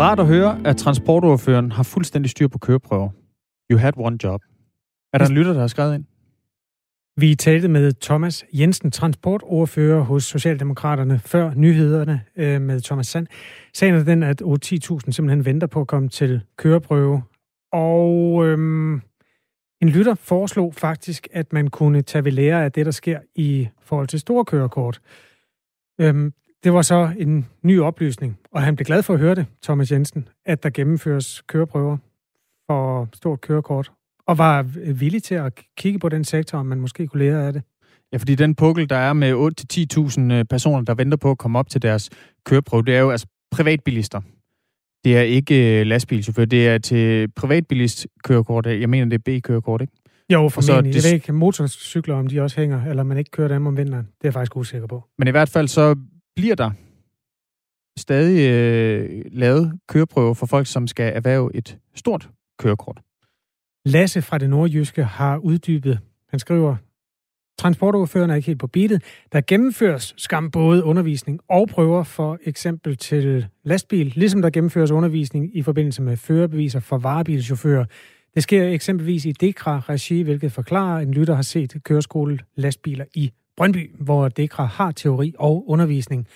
Rart at høre, at transportordføreren har fuldstændig styr på køreprøver. You had one job. Er der en lytter, der har skrevet ind? Vi talte med Thomas Jensen, transportordfører hos Socialdemokraterne, før nyhederne øh, med Thomas Sand. Sagen er den, at 10.000 simpelthen venter på at komme til køreprøve. Og øhm, en lytter foreslog faktisk, at man kunne tage ved lære af det, der sker i forhold til store kørekort. Øhm, det var så en ny oplysning, og han blev glad for at høre det, Thomas Jensen, at der gennemføres køreprøver for stort kørekort, og var villig til at kigge på den sektor, om man måske kunne lære af det. Ja, fordi den pukkel, der er med 8-10.000 øh, personer, der venter på at komme op til deres køreprøve, det er jo altså privatbilister. Det er ikke øh, lastbilchauffør, det er til privatbilist kørekort. Jeg mener, det er B-kørekort, ikke? Jo, formentlig. Det... Jeg ved ikke, motorcykler, om de også hænger, eller man ikke kører dem om vinteren. Det er jeg faktisk usikker på. Men i hvert fald så bliver der stadig øh, lavet køreprøver for folk, som skal erhverve et stort kørekort. Lasse fra det nordjyske har uddybet, han skriver, Transportoverføreren er ikke helt på beatet. Der gennemføres skam både undervisning og prøver for eksempel til lastbil, ligesom der gennemføres undervisning i forbindelse med førerbeviser for varebilchauffører. Det sker eksempelvis i Dekra-regi, hvilket forklarer, at en lytter har set køreskole lastbiler i Brøndby, hvor Dekra har teori og undervisning.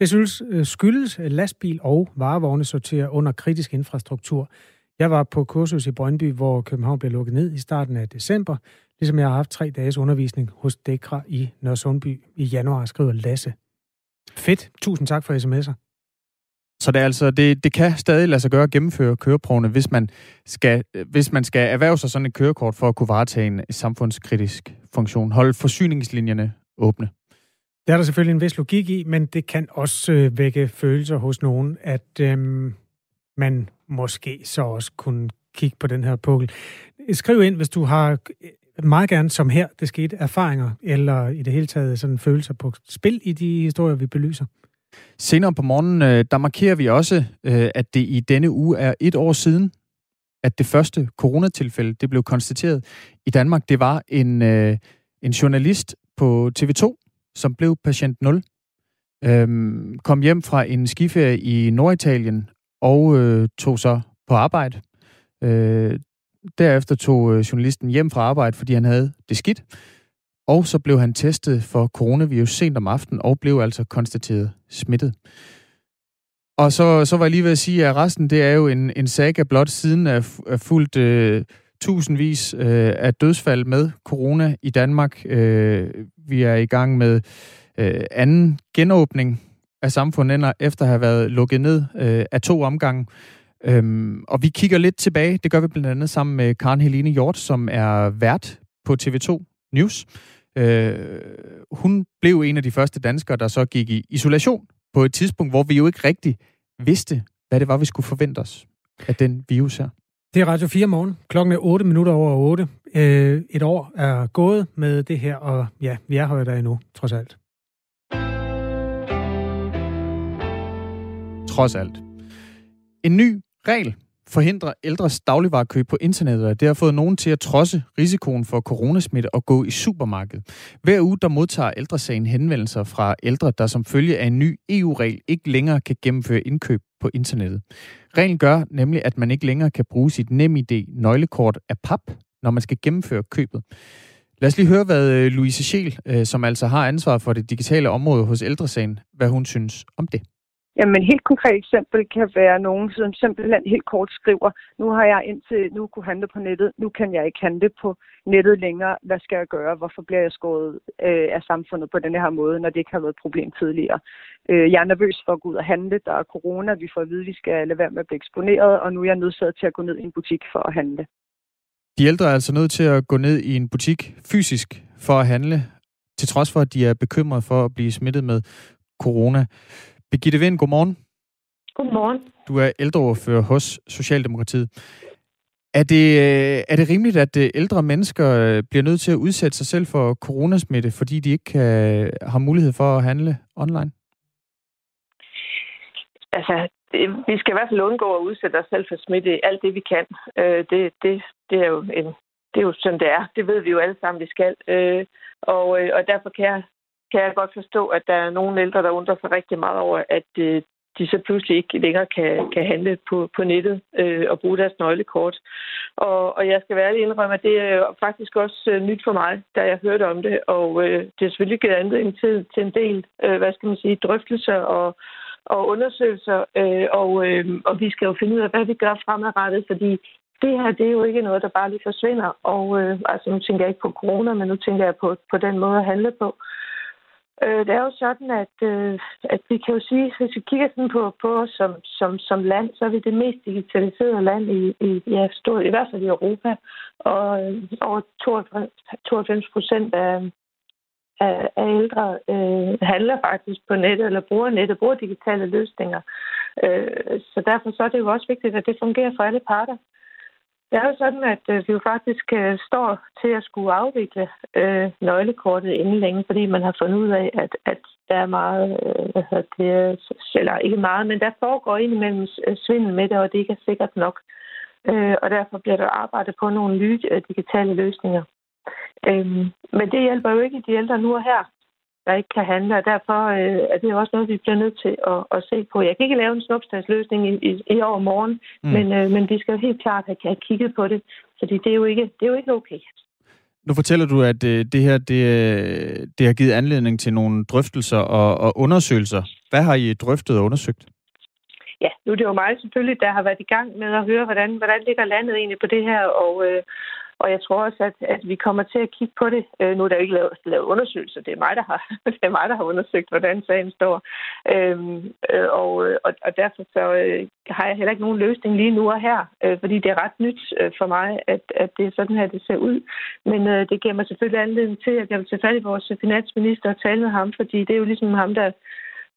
Det synes skyldes øh, øh, lastbil og varevogne sorterer under kritisk infrastruktur. Jeg var på kursus i Brøndby, hvor København blev lukket ned i starten af december, ligesom jeg har haft tre dages undervisning hos Dekra i Nørresundby i januar, skriver Lasse. Fedt. Tusind tak for sms'er. Så det, er altså, det, det kan stadig lade sig gøre at gennemføre køreprøvene, hvis man, skal, øh, hvis man skal erhverve sig sådan et kørekort for at kunne varetage en samfundskritisk funktion. Hold forsyningslinjerne åbne. Det er der selvfølgelig en vis logik i, men det kan også øh, vække følelser hos nogen, at øhm, man måske så også kunne kigge på den her pukkel. Skriv ind, hvis du har meget gerne, som her, det skete, erfaringer, eller i det hele taget sådan følelser på spil i de historier, vi belyser. Senere på morgenen, øh, der markerer vi også, øh, at det i denne uge er et år siden, at det første coronatilfælde, det blev konstateret i Danmark. Det var en, øh, en journalist på TV2, som blev patient 0. Øhm, kom hjem fra en skiferie i Norditalien og øh, tog så på arbejde. Øh, derefter tog øh, journalisten hjem fra arbejde, fordi han havde det skidt. Og så blev han testet for coronavirus sent om aftenen og blev altså konstateret smittet. Og så, så var jeg lige ved at sige, at resten det er jo en, en saga blot siden af, af fuldt øh, tusindvis øh, af dødsfald med corona i Danmark. Øh, vi er i gang med øh, anden genåbning af samfundet, efter at have været lukket ned øh, af to omgange. Øhm, og vi kigger lidt tilbage. Det gør vi blandt andet sammen med Karen Helene Hjort, som er vært på TV2 News. Øh, hun blev en af de første danskere, der så gik i isolation på et tidspunkt, hvor vi jo ikke rigtig vidste, hvad det var, vi skulle forvente os af den virus her. Det er Radio 4 morgen. Klokken er 8 minutter over 8. Øh, et år er gået med det her, og ja, vi er her der endnu, trods alt. Trods alt. En ny regel forhindrer ældres dagligvarekøb på internettet, og det har fået nogen til at trodse risikoen for coronasmitte og gå i supermarkedet. Hver uge der modtager ældresagen henvendelser fra ældre, der som følge af en ny EU-regel ikke længere kan gennemføre indkøb på internettet. Reglen gør nemlig, at man ikke længere kan bruge sit NemID nøglekort af pap, når man skal gennemføre købet. Lad os lige høre, hvad øh, Louise Scheel, øh, som altså har ansvar for det digitale område hos ældresagen, hvad hun synes om det. Jamen, helt konkret eksempel kan være nogen, som simpelthen helt kort skriver, nu har jeg indtil nu kunne handle på nettet, nu kan jeg ikke handle på nettet længere. Hvad skal jeg gøre? Hvorfor bliver jeg skåret øh, af samfundet på denne her måde, når det ikke har været et problem tidligere? Øh, jeg er nervøs for at gå ud og handle. Der er corona. Vi får at vide, at vi skal lade være med at blive eksponeret, og nu er jeg nødsaget til at gå ned i en butik for at handle. De ældre er altså nødt til at gå ned i en butik fysisk for at handle, til trods for, at de er bekymrede for at blive smittet med corona. Birgitte Vind, godmorgen. Godmorgen. Du er ældreordfører hos Socialdemokratiet. Er det, øh, er det rimeligt, at øh, ældre mennesker øh, bliver nødt til at udsætte sig selv for coronasmitte, fordi de ikke kan, har mulighed for at handle online? Altså, vi skal i hvert fald undgå at udsætte os selv for smitte alt det, vi kan. Det, det, det, er jo en, det er jo sådan, det er. Det ved vi jo alle sammen, vi skal. Og, og derfor kan jeg kan jeg godt forstå, at der er nogle ældre, der undrer sig rigtig meget over, at øh, de så pludselig ikke længere kan, kan handle på, på nettet øh, og bruge deres nøglekort. Og, og jeg skal være ærlig indrømme, at det er faktisk også øh, nyt for mig, da jeg hørte om det. Og øh, det har selvfølgelig givet anledning til, til en del, øh, hvad skal man sige, drøftelser og, og undersøgelser. Øh, og, øh, og vi skal jo finde ud af, hvad vi gør fremadrettet, fordi det her, det er jo ikke noget, der bare lige forsvinder. Og øh, altså, nu tænker jeg ikke på corona, men nu tænker jeg på, på den måde at handle på. Øh, Øh, det er jo sådan, at, øh, at vi kan jo sige, hvis vi kigger sådan på, på os som, som, som land, så er vi det mest digitaliserede land i, i, ja, stor, i hvert fald i Europa. Og øh, over 92 procent af, af, af ældre øh, handler faktisk på nettet, eller bruger nettet, bruger digitale løsninger. Øh, så derfor så er det jo også vigtigt, at det fungerer for alle parter. Det er jo sådan, at øh, vi jo faktisk øh, står til at skulle afvikle øh, nøglekortet inden længe, fordi man har fundet ud af, at, at der er meget, øh, hvad hedder det, øh, eller ikke meget, men der foregår indimellem svindel med det, og det ikke er sikkert nok. Øh, og derfor bliver der arbejdet på nogle nye digitale løsninger. Øh, men det hjælper jo ikke de ældre nu og her der ikke kan handle, og derfor øh, er det også noget, vi bliver nødt til at, at se på. Jeg kan ikke lave en snupstadsløsning i, i, i år morgen, mm. men, øh, men vi skal jo helt klart have, have kigget på det, fordi det er jo ikke, det er jo ikke okay. Nu fortæller du, at øh, det her det, øh, det har givet anledning til nogle drøftelser og, og undersøgelser. Hvad har I drøftet og undersøgt? Ja, nu er det jo mig selvfølgelig, der har været i gang med at høre, hvordan, hvordan ligger landet egentlig på det her, og, øh, og jeg tror også, at, at vi kommer til at kigge på det. Øh, nu er der ikke lavet, lavet undersøgelser. Det er mig, der har, det er mig, der har undersøgt, hvordan sagen står. Øhm, øh, og, og, og derfor så øh, har jeg heller ikke nogen løsning lige nu og her, øh, fordi det er ret nyt øh, for mig, at, at det er sådan her, det ser ud. Men øh, det giver mig selvfølgelig anledning til, at jeg vil tage fat i vores finansminister og tale med ham, fordi det er jo ligesom ham, der,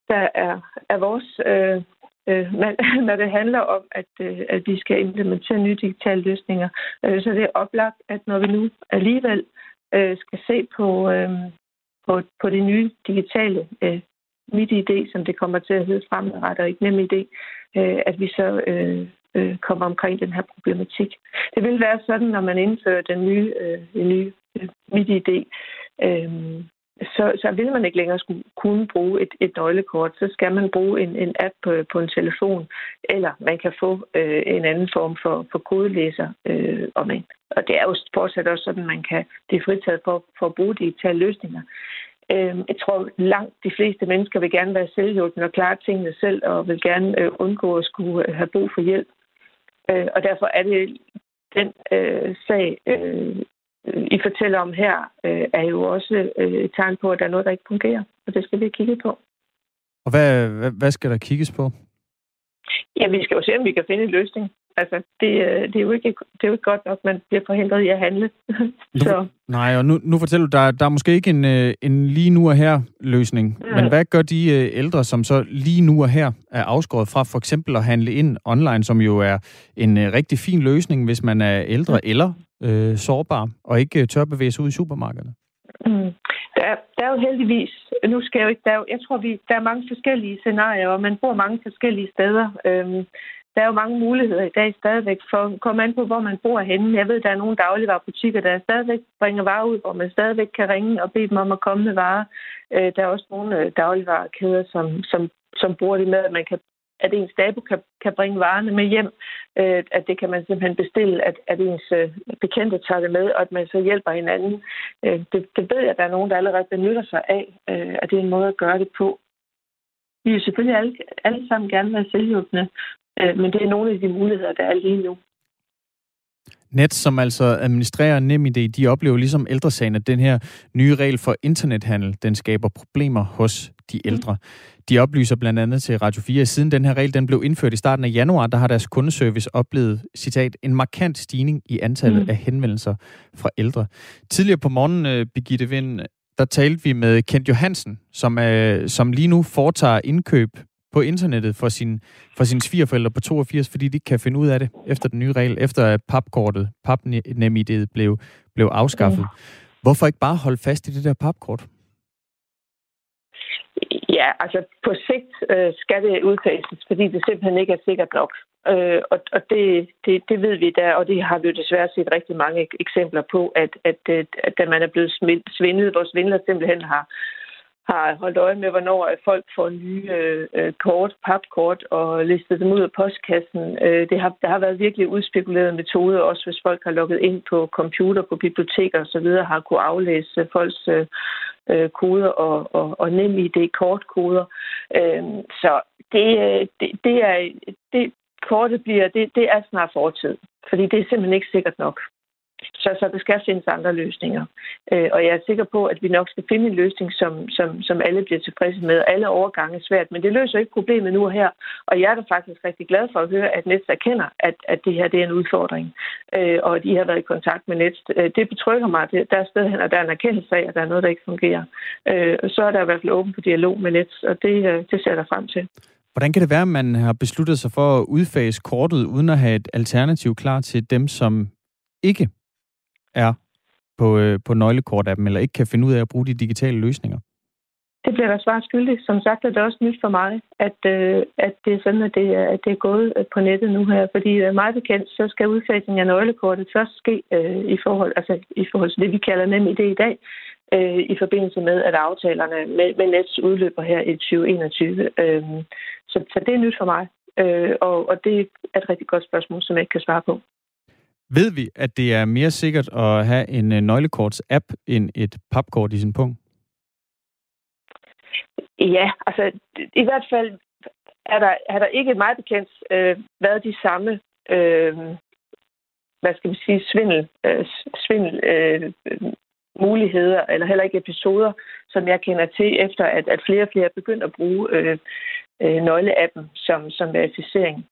der er, er vores øh, øh, når det handler om, at, øh, at vi skal implementere nye digitale løsninger. Øh, så det er oplagt, at når vi nu alligevel øh, skal se på, øh, på, på det nye digitale øh, mit idé, som det kommer til at hedde fremadrettet, og ikke nem idé, øh, at vi så øh, øh, kommer omkring den her problematik. Det vil være sådan, når man indfører den nye, øh, den nye øh, mit idé, øh, så, så vil man ikke længere skulle kunne bruge et, et nøglekort. Så skal man bruge en, en app på, på en telefon, eller man kan få øh, en anden form for, for kodelæser øh, om en. Og det er jo fortsat også sådan, man kan det fritaget for, for at bruge digitale løsninger. Øh, jeg tror, langt de fleste mennesker vil gerne være selvhjulpne og klare tingene selv, og vil gerne øh, undgå at skulle have brug for hjælp. Øh, og derfor er det den øh, sag, øh, i fortæller om her, øh, er jo også øh, et tegn på, at der er noget, der ikke fungerer. Og det skal vi kigge på. Og hvad, hvad, hvad skal der kigges på? Ja, vi skal jo se, om vi kan finde en løsning. Altså, det, øh, det, er jo ikke, det er jo ikke godt nok, man bliver forhindret i at handle. så. Nej, og nu, nu fortæller du, der, der er måske ikke en, en lige nu og her løsning. Mm. Men hvad gør de ældre, som så lige nu og her er afskåret fra for eksempel at handle ind online, som jo er en rigtig fin løsning, hvis man er ældre mm. eller øh, sårbar og ikke øh, tør bevæge sig ud i supermarkederne? Mm. Der, er, der er jo heldigvis, nu skal jeg jo ikke, der er, jeg tror, vi, der er mange forskellige scenarier, og man bor mange forskellige steder. Øhm, der er jo mange muligheder i dag stadigvæk for at komme an på, hvor man bor henne. Jeg ved, der er nogle dagligvarerbutikker, der stadigvæk bringer varer ud, hvor man stadigvæk kan ringe og bede dem om at komme med varer. Øh, der er også nogle øh, dagligvarekæder, som, som, som bruger det med, at man kan at ens nabo kan, kan bringe varerne med hjem, øh, at det kan man simpelthen bestille, at, at ens øh, bekendte tager det med, og at man så hjælper hinanden. Øh, det, det ved jeg, at der er nogen, der allerede benytter sig af, øh, at det er en måde at gøre det på. Vi vil selvfølgelig alle, alle sammen gerne være selvhjulpende, øh, men det er nogle af de muligheder, der er lige nu. Net, som altså administrerer NemID, de oplever ligesom ældresagen, at den her nye regel for internethandel, den skaber problemer hos de ældre. De oplyser blandt andet til Radio 4, at siden den her regel den blev indført i starten af januar, der har deres kundeservice oplevet, citat, en markant stigning i antallet mm. af henvendelser fra ældre. Tidligere på morgenen, øh, Birgitte Vind, der talte vi med Kent Johansen, som, er, som lige nu foretager indkøb på internettet for, sin, for sine svigerforældre på 82, fordi de ikke kan finde ud af det efter den nye regel, efter at papkortet, papnemidet blev, blev afskaffet. Hvorfor ikke bare holde fast i det der papkort? Ja, altså på sigt øh, skal det udfases, fordi det simpelthen ikke er sikkert nok. Øh, og og det, det, det ved vi der, og det har vi jo desværre set rigtig mange eksempler på, at, at, at, at da man er blevet svindlet, hvor svindler simpelthen har, har holdt øje med, hvornår folk får nye øh, kort, papkort og listet dem ud af postkassen. Øh, det har, der har været virkelig udspekulerede metoder, også hvis folk har logget ind på computer, på biblioteker osv., har kunne aflæse folks øh, øh, koder og, og, og nem ID kortkoder. Øh, så det, øh, det, det er det kortet bliver det, det er snart fortid, fordi det er simpelthen ikke sikkert nok. Så, så der skal findes andre løsninger. Øh, og jeg er sikker på, at vi nok skal finde en løsning, som, som, som alle bliver tilfredse med. Alle overgange er svært, men det løser ikke problemet nu og her. Og jeg er da faktisk rigtig glad for at høre, at Nets erkender, at, at det her det er en udfordring. Øh, og at I har været i kontakt med Nets. Øh, det betrygger mig. Det, der er sted hen, og der er en erkendelse af, at der er noget, der ikke fungerer. Øh, så er der i hvert fald åben for dialog med Nets, og det, øh, det ser jeg frem til. Hvordan kan det være, at man har besluttet sig for at udfase kortet, uden at have et alternativ klar til dem, som ikke er på, øh, på nøglekortappen, eller ikke kan finde ud af at bruge de digitale løsninger? Det bliver der svar skyldig. Som sagt er det også nyt for mig, at, øh, at det er sådan, at det, er, at det er gået øh, på nettet nu her. Fordi øh, meget bekendt, så skal udfasningen af nøglekortet først ske øh, i, forhold, altså, i forhold til det, vi kalder nem idé i dag, øh, i forbindelse med, at aftalerne med, med Nets udløber her i 2021. Øh, så, så det er nyt for mig, øh, og, og det er et rigtig godt spørgsmål, som jeg ikke kan svare på. Ved vi, at det er mere sikkert at have en øh, nøglekorts-app end et papkort i sin punkt? Ja, altså i hvert fald er der, er der ikke meget bekendt øh, været de samme øh, hvad skal man sige, svindel, øh, svindel øh, muligheder, eller heller ikke episoder, som jeg kender til, efter at, at flere og flere er begyndt at bruge øh, øh, nøgleappen som, som verificering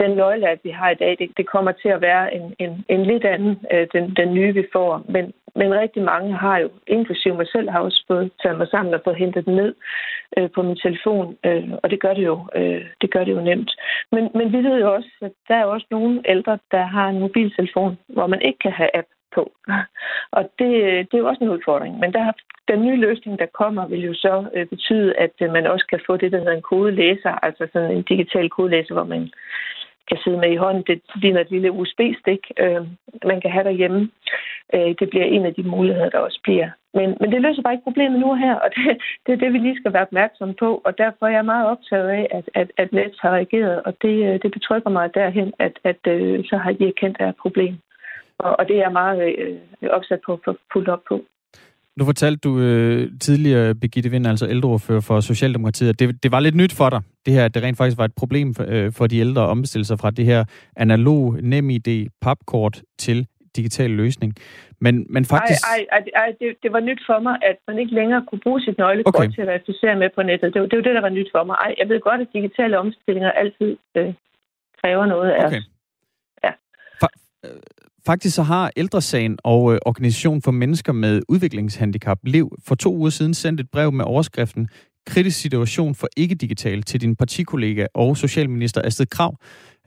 den nøgle, at vi har i dag, det, det kommer til at være en, en, en lidt anden, øh, den, den nye, vi får. Men, men rigtig mange har jo, inklusive mig selv, har også fået taget mig sammen og fået hentet den ned øh, på min telefon, øh, og det gør det jo, øh, det gør det jo nemt. Men, men vi ved jo også, at der er også nogle ældre, der har en mobiltelefon, hvor man ikke kan have app på. Og det, øh, det er jo også en udfordring. Men der, den nye løsning, der kommer, vil jo så øh, betyde, at øh, man også kan få det, der hedder en kodelæser, altså sådan en digital kodelæser, hvor man kan sidde med i hånden. Det ligner et lille USB-stik, øh, man kan have derhjemme. Øh, det bliver en af de muligheder, der også bliver. Men, men det løser bare ikke problemet nu her, og det, det er det, vi lige skal være opmærksomme på. Og derfor er jeg meget optaget af, at, at, at Nets har reageret, og det, øh, det betrykker mig derhen, at, at øh, så har de erkendt, at der er et problem. Og, og det er jeg meget øh, opsat på at fuldt op på. Nu fortalte du øh, tidligere, Birgitte Vind, altså ældreordfører for Socialdemokratiet, at det, det var lidt nyt for dig, det her, at det rent faktisk var et problem for, øh, for de ældre at ombestille sig fra det her analog NemID papkort til digital løsning. Men, men faktisk... Ej, ej, ej, ej det, det var nyt for mig, at man ikke længere kunne bruge sit nøglekort okay. til at verificere med på nettet. Det, det var det, der var nyt for mig. Ej, jeg ved godt, at digitale omstillinger altid øh, kræver noget af okay. os. Ja. For, øh, Faktisk så har Ældresagen og øh, Organisation for Mennesker med Udviklingshandicap, LEV, for to uger siden sendt et brev med overskriften Kritisk situation for ikke-digitale til din partikollega og socialminister Astrid Krav.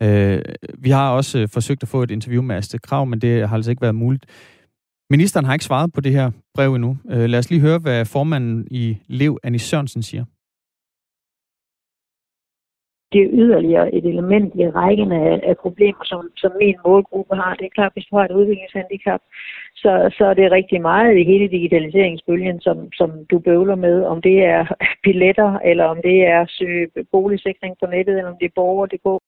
Øh, vi har også øh, forsøgt at få et interview med Astrid Krav, men det har altså ikke været muligt. Ministeren har ikke svaret på det her brev endnu. Øh, lad os lige høre, hvad formanden i LEV, Annie Sørensen, siger det er yderligere et element i rækken af, af problemer, som, som min målgruppe har. Det er klart, hvis du har et udviklingshandicap, så, så er det rigtig meget i hele digitaliseringsbølgen, som, som du bøvler med, om det er billetter, eller om det er søge boligsikring på nettet, eller om det er borger, det går.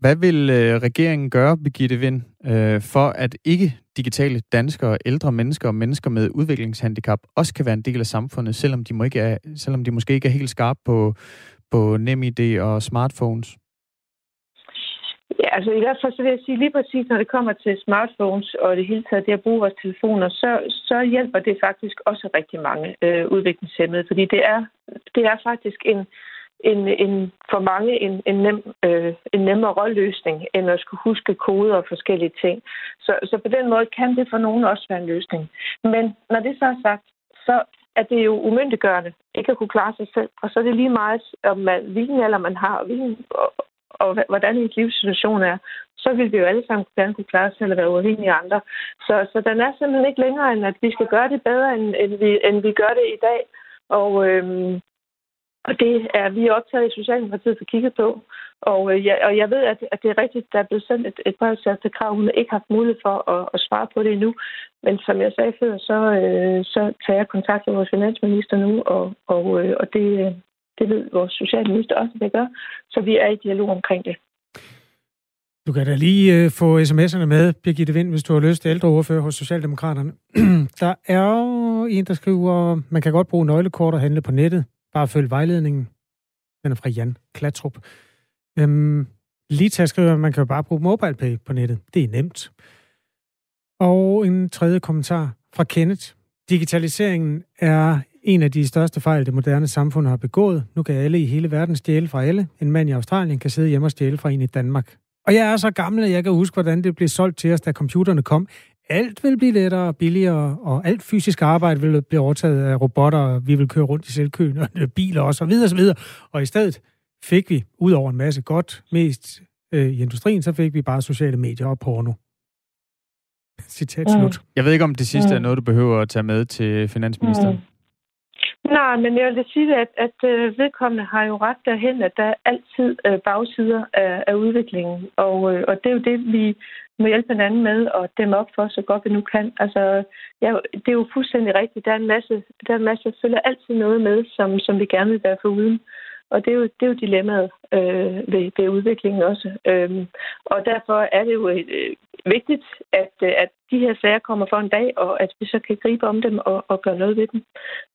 Hvad vil øh, regeringen gøre, Birgitte Vind, øh, for at ikke digitale danskere, ældre mennesker og mennesker med udviklingshandicap også kan være en del af samfundet, selvom de, må ikke er, selvom de måske ikke er helt skarpe på, på NemID og smartphones? Ja, altså i hvert fald så vil jeg sige lige præcis, når det kommer til smartphones og det hele taget det at bruge vores telefoner, så, så hjælper det faktisk også rigtig mange øh, udviklingshemmede, fordi det er, det er faktisk en, en, en, for mange en, en, nem, øh, en nemmere rolløsning, end at skulle huske koder og forskellige ting. Så, så på den måde kan det for nogen også være en løsning. Men når det så er sagt, så at det er jo umyndiggørende ikke at kunne klare sig selv. Og så er det lige meget, om man, hvilken alder man har, og, hvilken, og, og hvordan ens livssituation er, så vil vi jo alle sammen gerne kunne klare os selv og være uafhængige af andre. Så, så den er simpelthen ikke længere, end at vi skal gøre det bedre, end, end, vi, end vi gør det i dag. Og, øhm, og det er vi optaget i Socialdemokratiet for kigget på. Og, øh, jeg, og jeg ved, at, at det er rigtigt, der er blevet sendt et, et brev til krav, hun ikke har haft mulighed for at, at svare på det endnu. men som jeg sagde før, så, øh, så tager jeg kontakt med vores finansminister nu, og, og, øh, og det, det ved vores socialminister også, det gør. Så vi er i dialog omkring det. Du kan da lige øh, få sms'erne med, Birgitte Vind, hvis du har lyst til ældreordfører hos Socialdemokraterne. der er jo en, der skriver, man kan godt bruge nøglekort og handle på nettet. Bare følg vejledningen. Den er fra Jan Klatrup. Øhm, Lita skriver, at man kan jo bare bruge MobilePay på nettet. Det er nemt. Og en tredje kommentar fra Kenneth. Digitaliseringen er en af de største fejl, det moderne samfund har begået. Nu kan alle i hele verden stjæle fra alle. En mand i Australien kan sidde hjemme og stjæle fra en i Danmark. Og jeg er så gammel, at jeg kan huske, hvordan det blev solgt til os, da computerne kom. Alt vil blive lettere og billigere, og alt fysisk arbejde vil blive overtaget af robotter, og vi vil køre rundt i selvkørende biler og så videre, så videre. Og i stedet fik vi, ud over en masse godt, mest øh, i industrien, så fik vi bare sociale medier og porno. Citat slut. Jeg ved ikke, om det sidste er noget, du behøver at tage med til finansministeren. Mm. Nej, men jeg vil sige, at, at øh, vedkommende har jo ret derhen, at der er altid øh, bagsider af, af udviklingen. Og, øh, og det er jo det, vi må hjælpe hinanden med at dæmme op for, så godt vi nu kan. Altså, ja, det er jo fuldstændig rigtigt. Der er en masse, der er en masse, følger altid noget med, som, som vi gerne vil være for uden. Og det er jo, det er jo dilemmaet øh, ved, ved udviklingen også. Øhm, og derfor er det jo øh, vigtigt, at, øh, at de her sager kommer for en dag, og at vi så kan gribe om dem og, og gøre noget ved dem.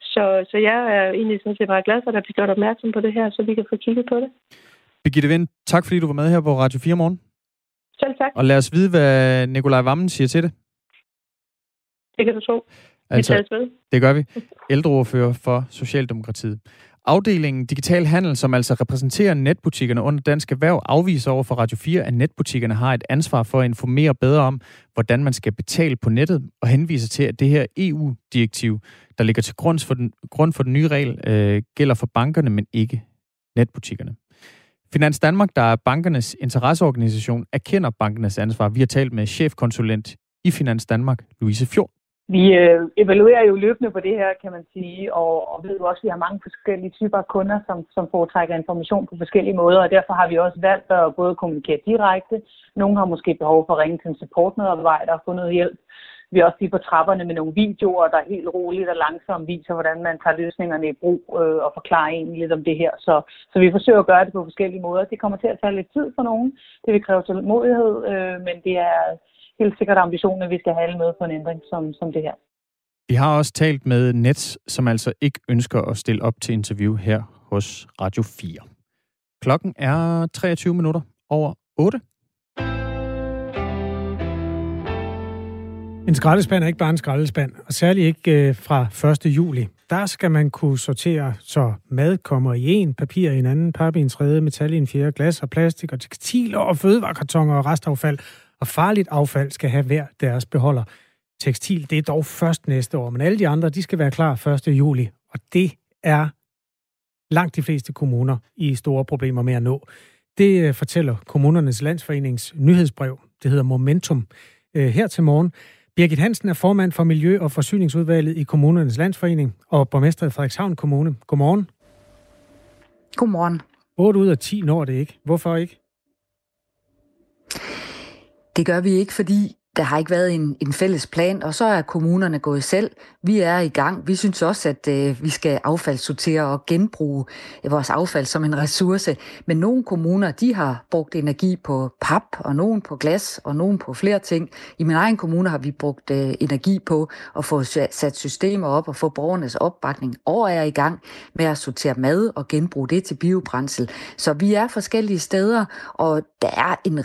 Så, så jeg er egentlig sådan set meget glad for, at der bliver gjort opmærksom på det her, så vi kan få kigget på det. Birgitte Vind, tak fordi du var med her på Radio 4 morgen. Selv tak. Og lad os vide, hvad Nikolaj Vammen siger til det. Det kan du tro. Altså, det gør vi. Ældreordfører for Socialdemokratiet. Afdelingen Digital Handel, som altså repræsenterer netbutikkerne under Dansk Erhverv, afviser over for Radio 4, at netbutikkerne har et ansvar for at informere bedre om, hvordan man skal betale på nettet, og henviser til, at det her EU-direktiv, der ligger til grund for den, grund for den nye regel, øh, gælder for bankerne, men ikke netbutikkerne. Finans Danmark, der er bankernes interesseorganisation, erkender bankernes ansvar. Vi har talt med chefkonsulent i Finans Danmark, Louise Fjord. Vi øh, evaluerer jo løbende på det her, kan man sige, og, og ved jo også, at vi har mange forskellige typer af kunder, som, som foretrækker information på forskellige måder, og derfor har vi også valgt at både kommunikere direkte. Nogle har måske behov for at ringe til en supportmedarbejder og få noget hjælp. Vi er også lige på trapperne med nogle videoer, der helt roligt og langsomt viser, hvordan man tager løsningerne i brug øh, og forklarer egentlig lidt om det her. Så, så vi forsøger at gøre det på forskellige måder. Det kommer til at tage lidt tid for nogen. Det vil kræve tålmodighed, øh, men det er helt sikkert ambitionen, at vi skal have alle med på en ændring som, som det her. Vi har også talt med Nets, som altså ikke ønsker at stille op til interview her hos Radio 4. Klokken er 23 minutter over 8. En skraldespand er ikke bare en skraldespand, og særligt ikke øh, fra 1. juli. Der skal man kunne sortere, så mad kommer i en, papir i en anden, pap i en tredje, metal i en fjerde, glas og plastik og tekstiler og fødevarekartoner og restaffald og farligt affald skal have hver deres beholder. Tekstil, det er dog først næste år, men alle de andre, de skal være klar 1. juli, og det er langt de fleste kommuner i store problemer med at nå. Det øh, fortæller kommunernes landsforenings nyhedsbrev. Det hedder Momentum. Øh, her til morgen. Birgit Hansen er formand for Miljø- og Forsyningsudvalget i Kommunernes Landsforening og borgmester i Frederikshavn Kommune. Godmorgen. Godmorgen. 8 ud af 10 når det ikke. Hvorfor ikke? Det gør vi ikke, fordi der har ikke været en, en fælles plan, og så er kommunerne gået selv. Vi er i gang. Vi synes også, at øh, vi skal affaldssortere og genbruge vores affald som en ressource. Men nogle kommuner, de har brugt energi på pap, og nogen på glas, og nogen på flere ting. I min egen kommune har vi brugt øh, energi på at få sat systemer op og få borgernes opbakning. Og er i gang med at sortere mad og genbruge det til biobrændsel. Så vi er forskellige steder, og der er en,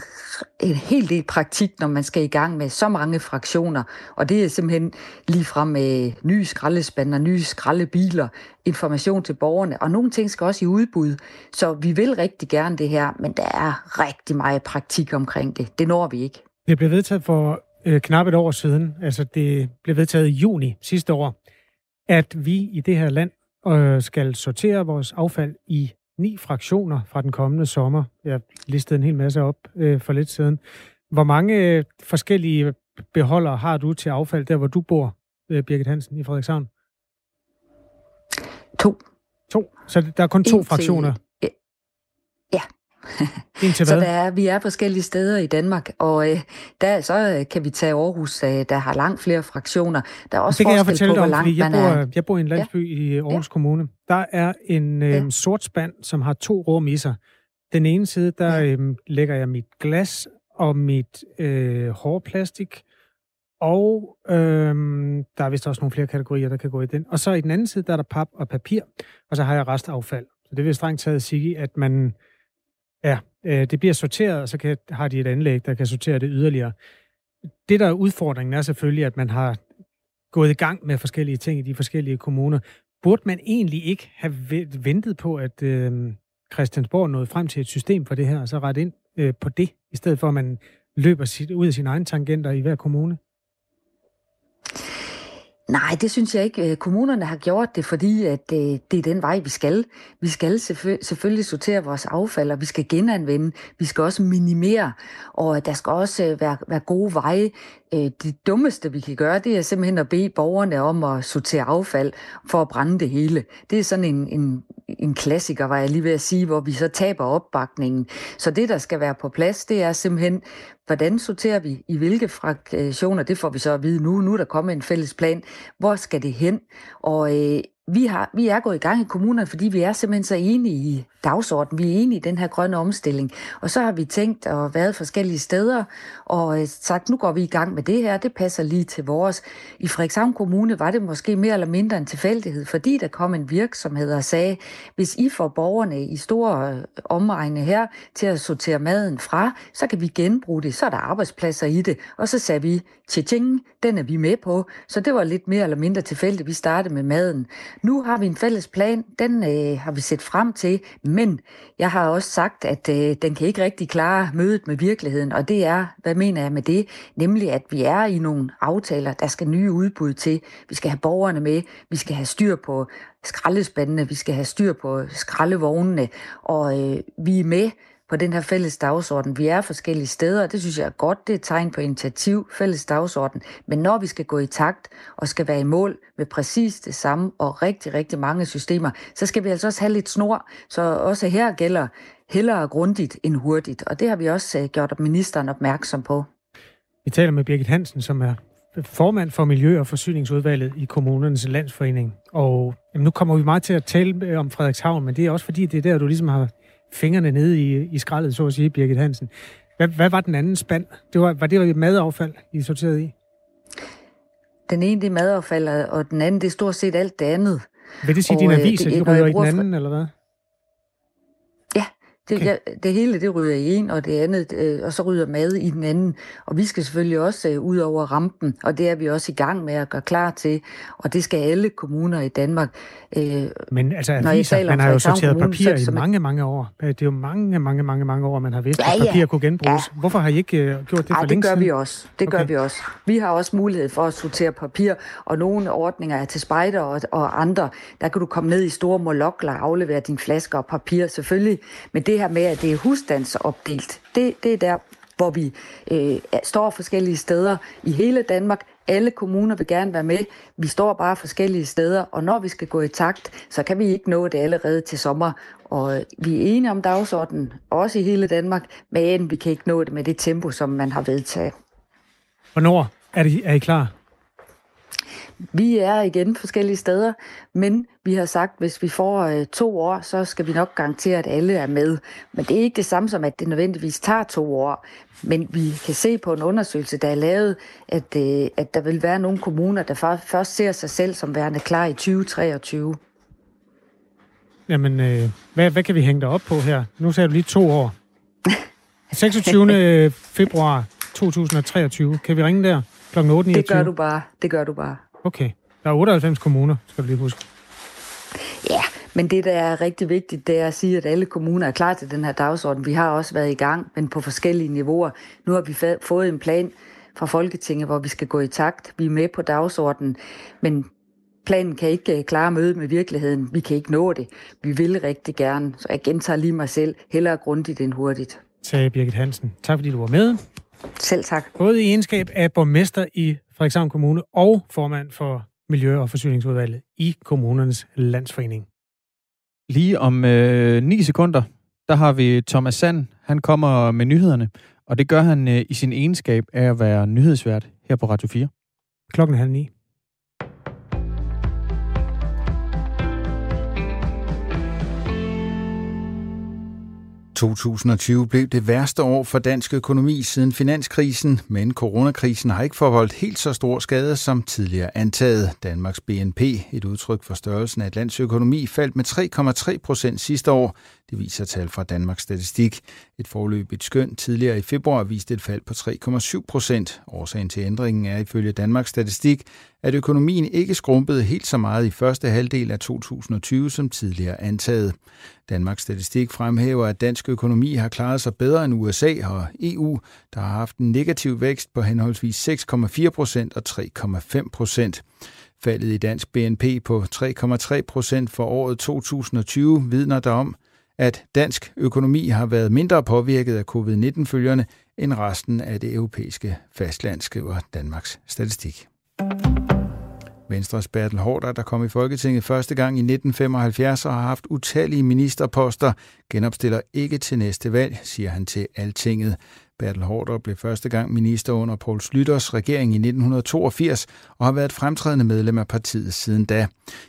en hel del praktik, når man skal i gang med så mange fraktioner, og det er simpelthen lige frem med øh, nye skraldespande og nye skraldebiler, information til borgerne, og nogle ting skal også i udbud. Så vi vil rigtig gerne det her, men der er rigtig meget praktik omkring det. Det når vi ikke. Det blev vedtaget for øh, knap et år siden, altså det blev vedtaget i juni sidste år, at vi i det her land øh, skal sortere vores affald i ni fraktioner fra den kommende sommer. Jeg listede en hel masse op øh, for lidt siden. Hvor mange øh, forskellige beholdere har du til affald, der hvor du bor, øh, Birgit Hansen, i Frederikshavn? To. To? Så der er kun to en fraktioner? Ja, Indtil så hvad? der er, vi er forskellige steder i Danmark, og øh, der, så øh, kan vi tage Aarhus, øh, der har langt flere fraktioner. Der er også det kan jeg fortælle på, dig om, fordi jeg bor, er. jeg bor i en landsby ja. i Aarhus ja. Kommune. Der er en øh, ja. sort spand, som har to rum i sig. Den ene side, der ja. øh, lægger jeg mit glas og mit øh, hårplastik, og øh, der er vist også nogle flere kategorier, der kan gå i den. Og så i den anden side, der er der pap og papir, og så har jeg restaffald. Så det vil strengt taget sige, at man, ja, øh, det bliver sorteret, og så kan, har de et anlæg, der kan sortere det yderligere. Det, der er udfordringen, er selvfølgelig, at man har gået i gang med forskellige ting i de forskellige kommuner. Burde man egentlig ikke have ventet på, at øh, Christiansborg nåede frem til et system for det her, og så ret ind øh, på det, i stedet for at man løber sit, ud af sine egne tangenter i hver kommune? Nej, det synes jeg ikke. Øh, kommunerne har gjort det, fordi at øh, det er den vej, vi skal. Vi skal selvfølgelig sortere vores affald, og vi skal genanvende. Vi skal også minimere, og der skal også øh, være, være gode veje. Øh, det dummeste, vi kan gøre, det er simpelthen at bede borgerne om at sortere affald for at brænde det hele. Det er sådan en, en, en klassiker, var jeg lige ved at sige, hvor vi så taber opbakningen. Så det, der skal være på plads, det er simpelthen, hvordan sorterer vi i hvilke fraktioner, det får vi så at vide nu. Nu er der kommet en fælles plan. Hvor skal det hen? Og øh, vi, har, vi er gået i gang i kommunerne, fordi vi er simpelthen så enige i dagsordenen. Vi er enige i den her grønne omstilling. Og så har vi tænkt og været forskellige steder og øh, sagt, nu går vi i gang med det her. Det passer lige til vores. I Frederikshavn Kommune var det måske mere eller mindre en tilfældighed, fordi der kom en virksomhed og sagde, hvis I får borgerne i store øh, omregne her til at sortere maden fra, så kan vi genbruge det. Så er der arbejdspladser i det. Og så sagde vi, tjing, den er vi med på. Så det var lidt mere eller mindre tilfældigt, vi startede med maden. Nu har vi en fælles plan, den øh, har vi set frem til, men jeg har også sagt, at øh, den kan ikke rigtig klare mødet med virkeligheden, og det er, hvad mener jeg med det? Nemlig, at vi er i nogle aftaler, der skal nye udbud til. Vi skal have borgerne med, vi skal have styr på skraldespandene, vi skal have styr på skraldevognene, og øh, vi er med på den her fælles dagsorden. Vi er forskellige steder, og det synes jeg er godt. Det er et tegn på initiativ, fælles dagsorden. Men når vi skal gå i takt og skal være i mål med præcis det samme og rigtig, rigtig mange systemer, så skal vi altså også have lidt snor. Så også her gælder hellere grundigt end hurtigt. Og det har vi også øh, gjort ministeren opmærksom på. Vi taler med Birgit Hansen, som er formand for Miljø- og Forsyningsudvalget i Kommunernes Landsforening. Og jamen, nu kommer vi meget til at tale øh, om Frederikshavn, men det er også fordi, det er der, du ligesom har fingrene nede i, i skraldet, så at sige, Birgit Hansen. Hvad, hvad var den anden spand? Det var, var det madaffald, I sorterede i? Den ene, det er madaffald, og den anden, det er stort set alt det andet. Vil det sige, at din avis, det, de ryger i den anden, eller hvad? Det, okay. ja, det hele, det ryger i en, og det andet, øh, og så ryger mad i den anden. Og vi skal selvfølgelig også øh, ud over rampen, og det er vi også i gang med at gøre klar til. Og det skal alle kommuner i Danmark. Øh, Men altså, aviser, man har jo sorteret kommune, papir så, i mange, mange år. Det er jo mange, mange, mange, mange år, man har vidst, ja, at papir kunne genbruges. Ja. Hvorfor har I ikke uh, gjort det Ej, for det gør siden? vi også. Det okay. gør vi også. Vi har også mulighed for at sortere papir, og nogle ordninger er til spejder og, og andre. Der kan du komme ned i store molokler og aflevere dine flasker og papir, selvfølgelig. Men det her med, at det er husstandsopdelt, det, det er der, hvor vi øh, står forskellige steder i hele Danmark. Alle kommuner vil gerne være med. Vi står bare forskellige steder, og når vi skal gå i takt, så kan vi ikke nå det allerede til sommer. Og øh, vi er enige om dagsordenen, også i hele Danmark, men vi kan ikke nå det med det tempo, som man har vedtaget. Hvornår er, I, er I klar? Vi er igen forskellige steder, men vi har sagt, at hvis vi får øh, to år, så skal vi nok garantere, at alle er med. Men det er ikke det samme som, at det nødvendigvis tager to år. Men vi kan se på en undersøgelse, der er lavet, at, øh, at der vil være nogle kommuner, der først ser sig selv som værende klar i 2023. Jamen, øh, hvad, hvad kan vi hænge dig op på her? Nu sagde du lige to år. 26. februar 2023. Kan vi ringe der kl. 8.29? Det gør du bare. Det gør du bare. Okay. Der er 98 kommuner, skal du lige huske. Ja, men det, der er rigtig vigtigt, det er at sige, at alle kommuner er klar til den her dagsorden. Vi har også været i gang, men på forskellige niveauer. Nu har vi fået en plan fra Folketinget, hvor vi skal gå i takt. Vi er med på dagsordenen, men planen kan ikke øh, klare mødet med virkeligheden. Vi kan ikke nå det. Vi vil rigtig gerne, så jeg gentager lige mig selv. Hellere grundigt end hurtigt. Sagde Birgit Hansen. Tak fordi du var med. Selv tak. Både i egenskab af borgmester i Frederikshavn Kommune og formand for Miljø- og Forsyningsudvalget i Kommunernes Landsforening. Lige om øh, 9 sekunder, der har vi Thomas Sand. Han kommer med nyhederne, og det gør han øh, i sin egenskab af at være nyhedsvært her på Radio 4. Klokken er halv ni. 2020 blev det værste år for dansk økonomi siden finanskrisen, men coronakrisen har ikke forvoldt helt så stor skade som tidligere antaget. Danmarks BNP, et udtryk for størrelsen af et lands økonomi, faldt med 3,3 procent sidste år. Det viser tal fra Danmarks Statistik. Et forløbigt skøn tidligere i februar viste et fald på 3,7 procent. Årsagen til ændringen er ifølge Danmarks Statistik, at økonomien ikke skrumpede helt så meget i første halvdel af 2020 som tidligere antaget. Danmarks Statistik fremhæver, at dansk økonomi har klaret sig bedre end USA og EU, der har haft en negativ vækst på henholdsvis 6,4 procent og 3,5 procent. Faldet i dansk BNP på 3,3 procent for året 2020 vidner der om, at dansk økonomi har været mindre påvirket af covid-19-følgerne end resten af det europæiske fastland, skriver Danmarks Statistik. Venstres Bertel Hårder, der kom i Folketinget første gang i 1975 og har haft utallige ministerposter, genopstiller ikke til næste valg, siger han til Altinget. Bertel Hårder blev første gang minister under Poul Slytters regering i 1982 og har været fremtrædende medlem af partiet siden da.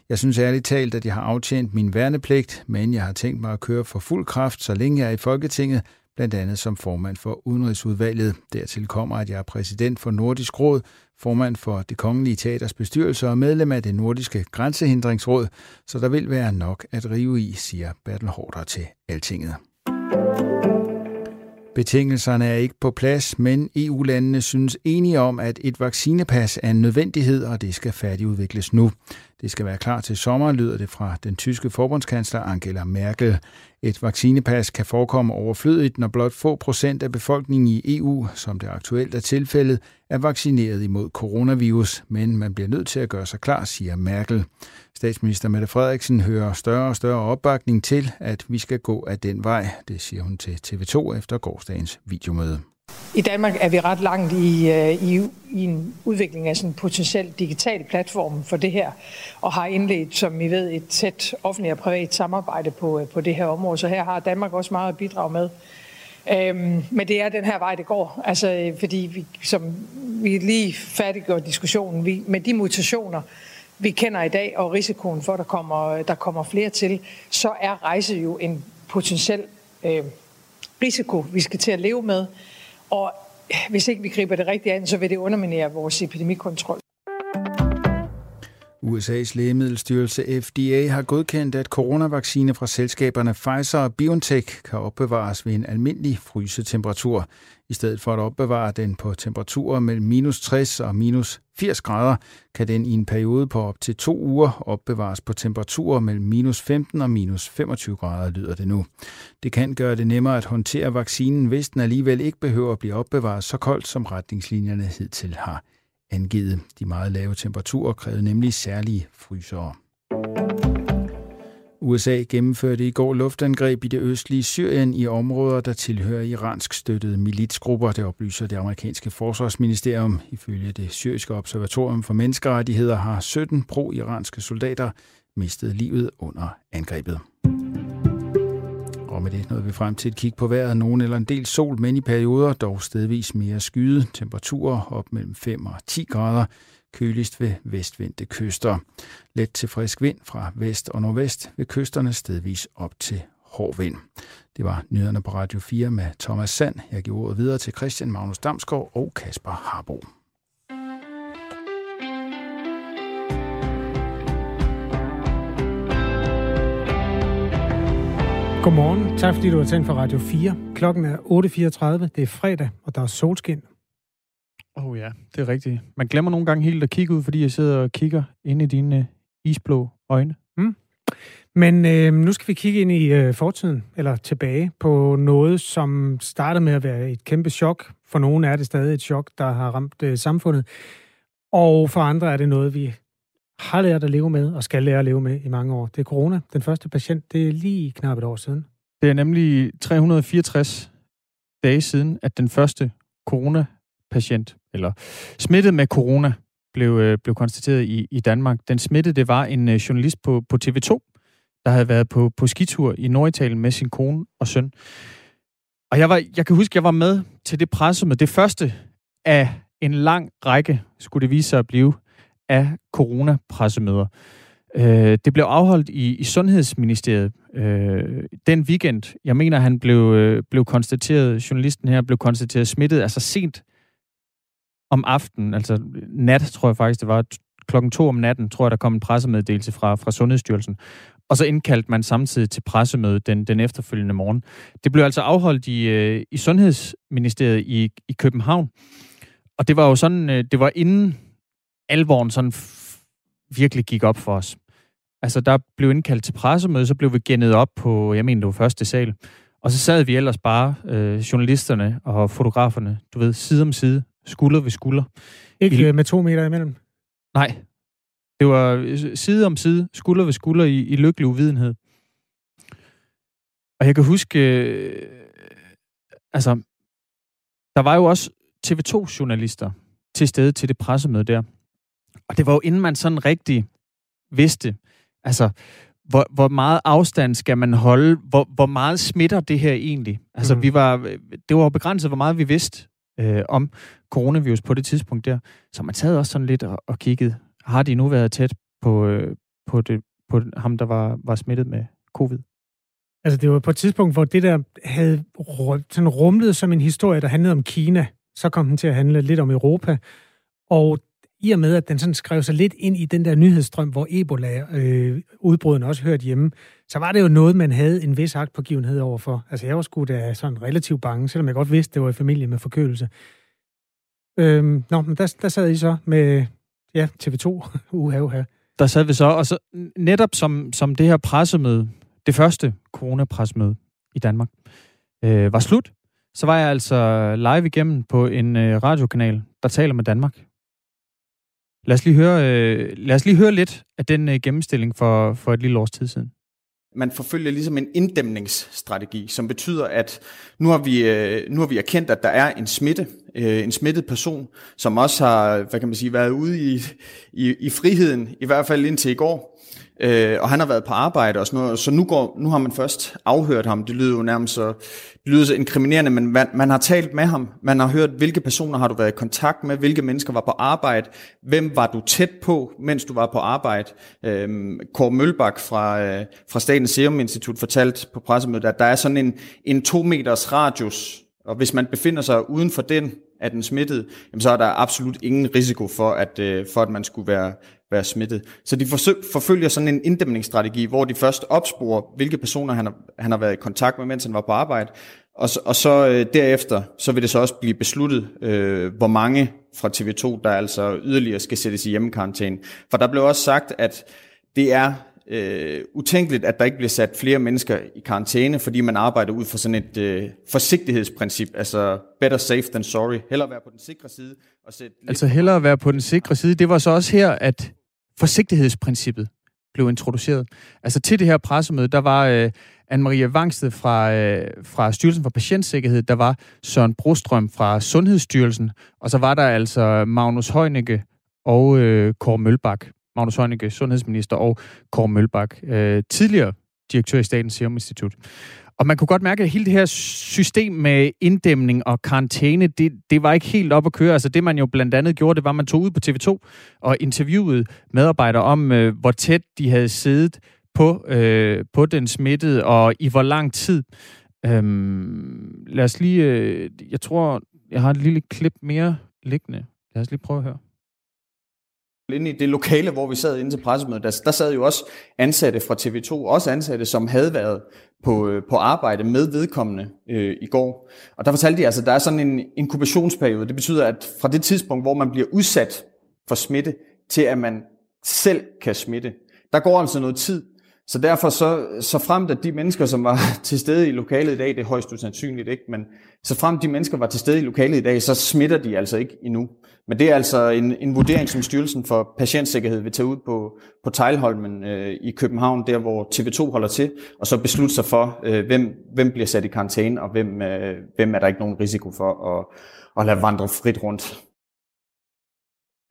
Jeg synes ærligt talt, at jeg har aftjent min værnepligt, men jeg har tænkt mig at køre for fuld kraft, så længe jeg er i Folketinget, blandt andet som formand for Udenrigsudvalget. Dertil kommer, at jeg er præsident for Nordisk Råd, formand for det kongelige teaters bestyrelse og medlem af det nordiske grænsehindringsråd, så der vil være nok at rive i, siger Bertel Hårder til Altinget. Betingelserne er ikke på plads, men EU-landene synes enige om, at et vaccinepas er en nødvendighed, og det skal færdigudvikles nu. Det skal være klar til sommer, lyder det fra den tyske forbundskansler Angela Merkel. Et vaccinepas kan forekomme overflødigt, når blot få procent af befolkningen i EU, som det aktuelt er tilfældet, er vaccineret imod coronavirus, men man bliver nødt til at gøre sig klar, siger Merkel. Statsminister Mette Frederiksen hører større og større opbakning til, at vi skal gå af den vej. Det siger hun til TV2 efter gårdsdagens videomøde. I Danmark er vi ret langt i, øh, i, i en udvikling af sådan en potentiel digital platform for det her, og har indledt, som I ved, et tæt offentligt og privat samarbejde på, øh, på det her område. Så her har Danmark også meget at bidrage med. Øhm, men det er den her vej, det går. Altså, øh, fordi vi, som vi lige færdiggjorde diskussionen, vi, med de mutationer, vi kender i dag, og risikoen for, at der kommer, der kommer flere til, så er rejse jo en potentiel øh, risiko, vi skal til at leve med. Og hvis ikke vi griber det rigtigt an, så vil det underminere vores epidemikontrol. USA's lægemiddelstyrelse FDA har godkendt, at coronavaccine fra selskaberne Pfizer og BioNTech kan opbevares ved en almindelig frysetemperatur. I stedet for at opbevare den på temperaturer mellem minus 60 og minus 80 grader, kan den i en periode på op til to uger opbevares på temperaturer mellem minus 15 og minus 25 grader, lyder det nu. Det kan gøre det nemmere at håndtere vaccinen, hvis den alligevel ikke behøver at blive opbevaret så koldt, som retningslinjerne hidtil har angivet. De meget lave temperaturer krævede nemlig særlige frysere. USA gennemførte i går luftangreb i det østlige Syrien i områder, der tilhører iransk støttede militsgrupper, det oplyser det amerikanske forsvarsministerium. Ifølge det syriske observatorium for menneskerettigheder har 17 pro-iranske soldater mistet livet under angrebet. Og med det nåede vi frem til et kig på vejret. Nogen eller en del sol, men i perioder dog stedvis mere skyde. Temperaturer op mellem 5 og 10 grader. Køligst ved vestvendte kyster. Let til frisk vind fra vest og nordvest ved kysterne stedvis op til hård vind. Det var nyhederne på Radio 4 med Thomas Sand. Jeg giver ordet videre til Christian Magnus Damsgaard og Kasper Harbo. Godmorgen. Tak fordi du har tændt for Radio 4. Klokken er 8.34. Det er fredag, og der er solskin. Åh oh ja, det er rigtigt. Man glemmer nogle gange helt at kigge ud, fordi jeg sidder og kigger ind i dine isblå øjne. Mm. Men øh, nu skal vi kigge ind i øh, fortiden, eller tilbage på noget, som startede med at være et kæmpe chok. For nogle er det stadig et chok, der har ramt øh, samfundet. Og for andre er det noget, vi har lært at leve med, og skal lære at leve med i mange år. Det er corona. Den første patient, det er lige knap et år siden. Det er nemlig 364 dage siden, at den første corona-patient, eller smittet med corona, blev, øh, blev konstateret i, i Danmark. Den smittede, det var en øh, journalist på, på TV2, der havde været på, på skitur i Norditalien med sin kone og søn. Og jeg, var, jeg kan huske, jeg var med til det pressemøde. Det første af en lang række, skulle det vise sig at blive, af coronapressemøder. Øh, det blev afholdt i, i Sundhedsministeriet øh, den weekend. Jeg mener, han blev, øh, blev konstateret, journalisten her blev konstateret smittet, altså sent om aftenen, altså nat, tror jeg faktisk, det var klokken to om natten, tror jeg, der kom en pressemeddelelse fra, fra Sundhedsstyrelsen. Og så indkaldte man samtidig til pressemøde den, den efterfølgende morgen. Det blev altså afholdt i, øh, i Sundhedsministeriet i, i København. Og det var jo sådan, øh, det var inden alvoren sådan virkelig gik op for os. Altså, der blev indkaldt til pressemøde, så blev vi gennet op på, jeg mener, det var første sal. Og så sad vi ellers bare, øh, journalisterne og fotograferne, du ved, side om side, skulder ved skulder. Ikke I, øh, med to meter imellem? Nej. Det var øh, side om side, skulder ved skulder i, i lykkelig uvidenhed. Og jeg kan huske, øh, altså, der var jo også TV2-journalister til stede til det pressemøde der. Og det var jo inden man sådan rigtig vidste, altså, hvor, hvor meget afstand skal man holde? Hvor, hvor meget smitter det her egentlig? Altså, mm. vi var, det var begrænset, hvor meget vi vidste øh, om coronavirus på det tidspunkt der. Så man sad også sådan lidt og, og kiggede, har de nu været tæt på, øh, på, det, på ham, der var, var smittet med covid? Altså, det var på et tidspunkt, hvor det der havde sådan rumlet som en historie, der handlede om Kina. Så kom den til at handle lidt om Europa. Og i og med, at den sådan skrev sig lidt ind i den der nyhedsstrøm, hvor Ebola-udbrudene øh, også hørte hjemme, så var det jo noget, man havde en vis agtpågivenhed overfor. Altså, jeg var sgu da sådan relativt bange, selvom jeg godt vidste, det var i familie med forkølelse. Øhm, nå, men der, der sad I så med ja, TV2, uha, uha. Der sad vi så, og så netop som, som det her pressemøde, det første coronapressemøde i Danmark, øh, var slut, så var jeg altså live igennem på en øh, radiokanal, der taler med Danmark. Lad os lige høre, øh, lad os lige høre lidt af den øh, gennemstilling for, for et lille års tid siden. Man forfølger ligesom en inddæmningsstrategi, som betyder, at nu har vi, øh, nu har vi erkendt, at der er en smitte, øh, en smittet person, som også har, hvad kan man sige, været ude i, i, i friheden, i hvert fald indtil i går. Øh, og han har været på arbejde og sådan noget, så nu, går, nu har man først afhørt ham. Det lyder jo nærmest så, det lyder så inkriminerende, men man, man har talt med ham. Man har hørt, hvilke personer har du været i kontakt med, hvilke mennesker var på arbejde, hvem var du tæt på, mens du var på arbejde. Øh, Kåre Mølbak fra, øh, fra Statens Serum Institut fortalte på pressemødet, at der er sådan en, en to meters radius, og hvis man befinder sig uden for den, af den smittede, jamen så er der absolut ingen risiko for, at, øh, for at man skulle være, være smittet. Så de forsøg, forfølger sådan en inddæmningsstrategi, hvor de først opsporer, hvilke personer han har, han har været i kontakt med, mens han var på arbejde, og, så, og så øh, derefter, så vil det så også blive besluttet, øh, hvor mange fra TV2, der altså yderligere skal sættes i hjemmekarantæne. For der blev også sagt, at det er øh, utænkeligt, at der ikke bliver sat flere mennesker i karantæne, fordi man arbejder ud fra sådan et øh, forsigtighedsprincip, altså better safe than sorry. Hellere være på den sikre side. Og sætte altså hellere være på den sikre side. Det var så også her, at forsigtighedsprincippet blev introduceret. Altså til det her pressemøde, der var øh, Anne-Marie Vangsted fra, øh, fra Styrelsen for Patientsikkerhed, der var Søren Brostrøm fra Sundhedsstyrelsen, og så var der altså Magnus Heunicke og øh, Kåre Mølbak Magnus Heunicke, sundhedsminister, og Kåre Mølbak, øh, tidligere direktør i Statens Serum Institut. Og man kunne godt mærke, at hele det her system med inddæmning og karantæne, det, det var ikke helt op at køre. Altså det, man jo blandt andet gjorde, det var, at man tog ud på TV2 og interviewede medarbejdere om, øh, hvor tæt de havde siddet på, øh, på den smittede, og i hvor lang tid. Øhm, lad os lige... Øh, jeg tror, jeg har et lille klip mere liggende. Lad os lige prøve at høre. Inde i det lokale, hvor vi sad inde til pressemødet, der, der sad jo også ansatte fra TV2, også ansatte, som havde været på, øh, på arbejde med vedkommende øh, i går. Og der fortalte de altså, at der er sådan en inkubationsperiode. Det betyder, at fra det tidspunkt, hvor man bliver udsat for smitte, til at man selv kan smitte, der går altså noget tid. Så derfor så, så frem at de mennesker, som var til stede i lokalet i dag, det er højst usandsynligt ikke, men så frem de mennesker var til stede i lokalet i dag, så smitter de altså ikke endnu. Men det er altså en, en vurdering, som Styrelsen for Patientsikkerhed vil tage ud på, på Tejlholmen øh, i København, der hvor TV2 holder til, og så beslutte sig for, øh, hvem, hvem bliver sat i karantæne, og hvem, øh, hvem er der ikke nogen risiko for at, at lade vandre frit rundt.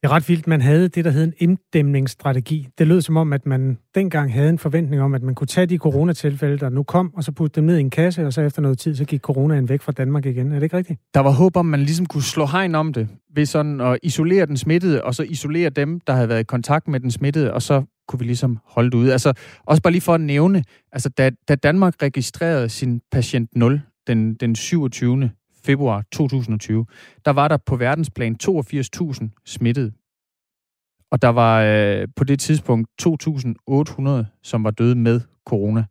Det er ret vildt, man havde det, der hed en inddæmningsstrategi. Det lød som om, at man dengang havde en forventning om, at man kunne tage de coronatilfælde, der nu kom, og så putte dem ned i en kasse, og så efter noget tid, så gik coronaen væk fra Danmark igen. Er det ikke rigtigt? Der var håb om, man ligesom kunne slå hegn om det, ved sådan at isolere den smittede, og så isolere dem, der havde været i kontakt med den smittede, og så kunne vi ligesom holde det ude. Altså, også bare lige for at nævne, altså da, da Danmark registrerede sin patient 0 den, den 27 februar 2020, der var der på verdensplan 82.000 smittede. Og der var øh, på det tidspunkt 2.800, som var døde med corona.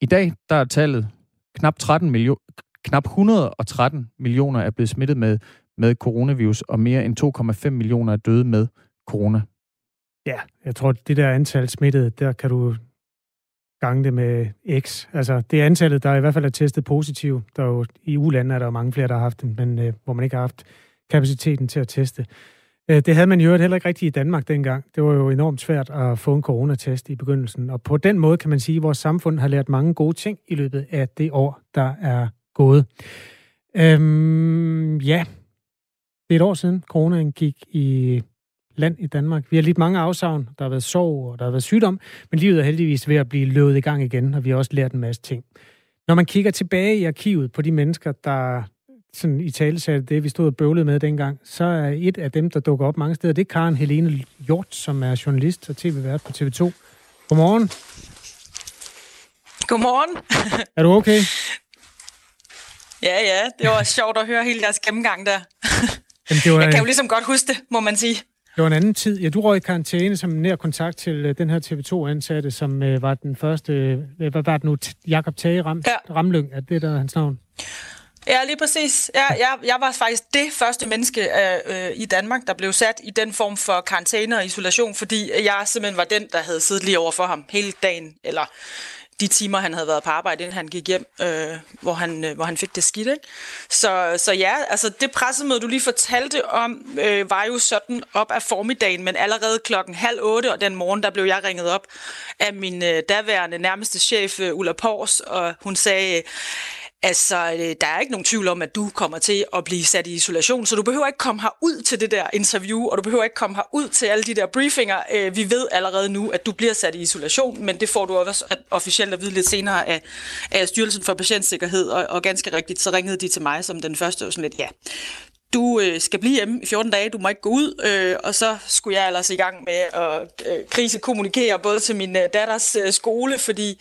I dag der er tallet knap 13 million, knap 113 millioner er blevet smittet med, med coronavirus, og mere end 2,5 millioner er døde med corona. Ja, jeg tror, det der antal smittede, der kan du gange det med X. Altså, det er antallet, der i hvert fald er testet positiv. Der er jo, I ulandene er der jo mange flere, der har haft den, men øh, hvor man ikke har haft kapaciteten til at teste. Øh, det havde man jo heller ikke rigtigt i Danmark dengang. Det var jo enormt svært at få en coronatest i begyndelsen. Og på den måde kan man sige, at vores samfund har lært mange gode ting i løbet af det år, der er gået. Øhm, ja, det er et år siden, coronaen gik i land i Danmark. Vi har lidt mange afsavn. Der har været sorg, og der har været sygdom, men livet er heldigvis ved at blive løbet i gang igen, og vi har også lært en masse ting. Når man kigger tilbage i arkivet på de mennesker, der sådan i tale sagde det, vi stod og bøvlede med dengang, så er et af dem, der dukker op mange steder, det er Karen Helene Hjort, som er journalist og tv-vært på TV2. Godmorgen. Godmorgen. er du okay? Ja, ja. Det var sjovt at høre hele jeres gennemgang der. Jamen, det var, Jeg kan jo ligesom godt huske det, må man sige. Det var en anden tid. Ja, du røg i karantæne som nær kontakt til uh, den her TV2-ansatte, som uh, var den første, hvad var det nu, Jakob Tage Ram, ja. Ramlyng, er det der hans navn? Ja, lige præcis. Ja, jeg, jeg var faktisk det første menneske uh, i Danmark, der blev sat i den form for karantæne og isolation, fordi jeg simpelthen var den, der havde siddet lige over for ham hele dagen, eller de timer, han havde været på arbejde, inden han gik hjem, øh, hvor, han, øh, hvor han fik det skidt. Ikke? Så, så ja, altså det pressemøde, du lige fortalte om, øh, var jo sådan op af formiddagen, men allerede klokken halv otte, og den morgen, der blev jeg ringet op af min øh, daværende nærmeste chef, øh, Ulla Pors, og hun sagde, Altså, øh, der er ikke nogen tvivl om, at du kommer til at blive sat i isolation, så du behøver ikke komme her ud til det der interview, og du behøver ikke komme her ud til alle de der briefinger. Øh, vi ved allerede nu, at du bliver sat i isolation, men det får du også officielt at vide lidt senere af, af Styrelsen for Patientsikkerhed, og, og ganske rigtigt, så ringede de til mig som den første, og sådan lidt, ja, du øh, skal blive hjemme i 14 dage, du må ikke gå ud, øh, og så skulle jeg ellers i gang med at øh, krisekommunikere både til min øh, datters øh, skole, fordi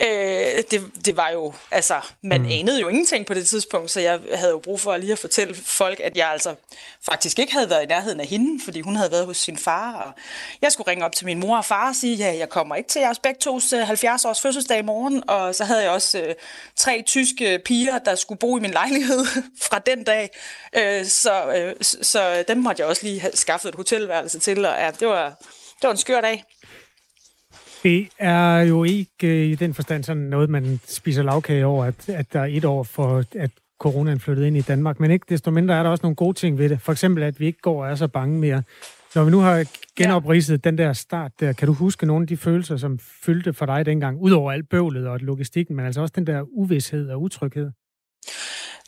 øh, det, det var jo, altså, man mm. anede jo ingenting på det tidspunkt, så jeg havde jo brug for lige at fortælle folk, at jeg altså faktisk ikke havde været i nærheden af hende, fordi hun havde været hos sin far, og jeg skulle ringe op til min mor og far og sige, ja, jeg kommer ikke til jeres begge tos 70 års fødselsdag i morgen, og så havde jeg også øh, tre tyske piger, der skulle bo i min lejlighed fra den dag, øh, Øh, så, øh, så dem måtte jeg også lige have skaffet et hotelværelse til, og ja, det var, det var en skør dag. Det er jo ikke øh, i den forstand sådan noget, man spiser lavkage over, at, at der er et år for, at coronaen flyttede ind i Danmark. Men ikke desto mindre er der også nogle gode ting ved det. For eksempel, at vi ikke går og er så bange mere. Når vi nu har genopridset ja. den der start der, kan du huske nogle af de følelser, som fyldte for dig dengang, udover alt bøvlet og logistikken, men altså også den der uvidshed og utryghed?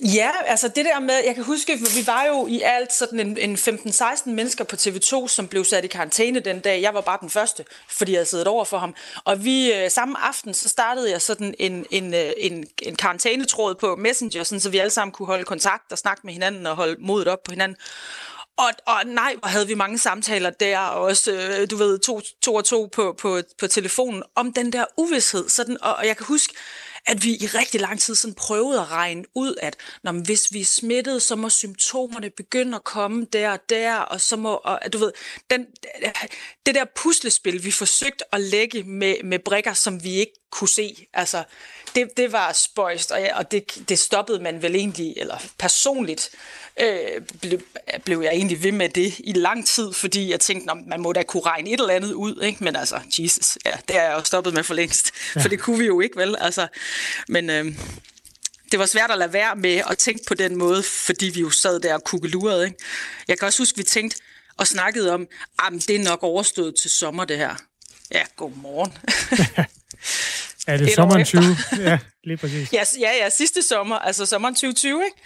Ja, altså det der med, jeg kan huske, vi var jo i alt sådan en, en 15-16 mennesker på TV2, som blev sat i karantæne den dag. Jeg var bare den første, fordi jeg havde siddet over for ham. Og vi øh, samme aften, så startede jeg sådan en, en, øh, en, en karantænetråd på Messenger, sådan, så vi alle sammen kunne holde kontakt og snakke med hinanden og holde modet op på hinanden. Og, og nej, hvor havde vi mange samtaler der, og også, øh, du ved, to, to og to på, på, på telefonen, om den der uvidshed. Sådan, og, og jeg kan huske, at vi i rigtig lang tid sådan prøvede at regne ud, at når, hvis vi er smittet, så må symptomerne begynde at komme der og der, og så må, og, du ved, den, det der puslespil, vi forsøgte at lægge med, med brikker, som vi ikke kunne se, altså, det, det var spøjst, og, ja, og det, det stoppede man vel egentlig, eller personligt, øh, blev, blev jeg egentlig ved med det i lang tid, fordi jeg tænkte, man må da kunne regne et eller andet ud, ikke? men altså, Jesus, ja, det er jeg jo stoppet med for længst, ja. for det kunne vi jo ikke, vel? Altså, men øh, det var svært at lade være med at tænke på den måde, fordi vi jo sad der og kukkelurede. Ikke? Jeg kan også huske, vi tænkte og snakkede om, at det er nok overstået til sommer, det her. Ja, godmorgen. er det sommeren 20? Ja, lige præcis. Ja, ja, ja, sidste sommer, altså sommeren 2020, ikke?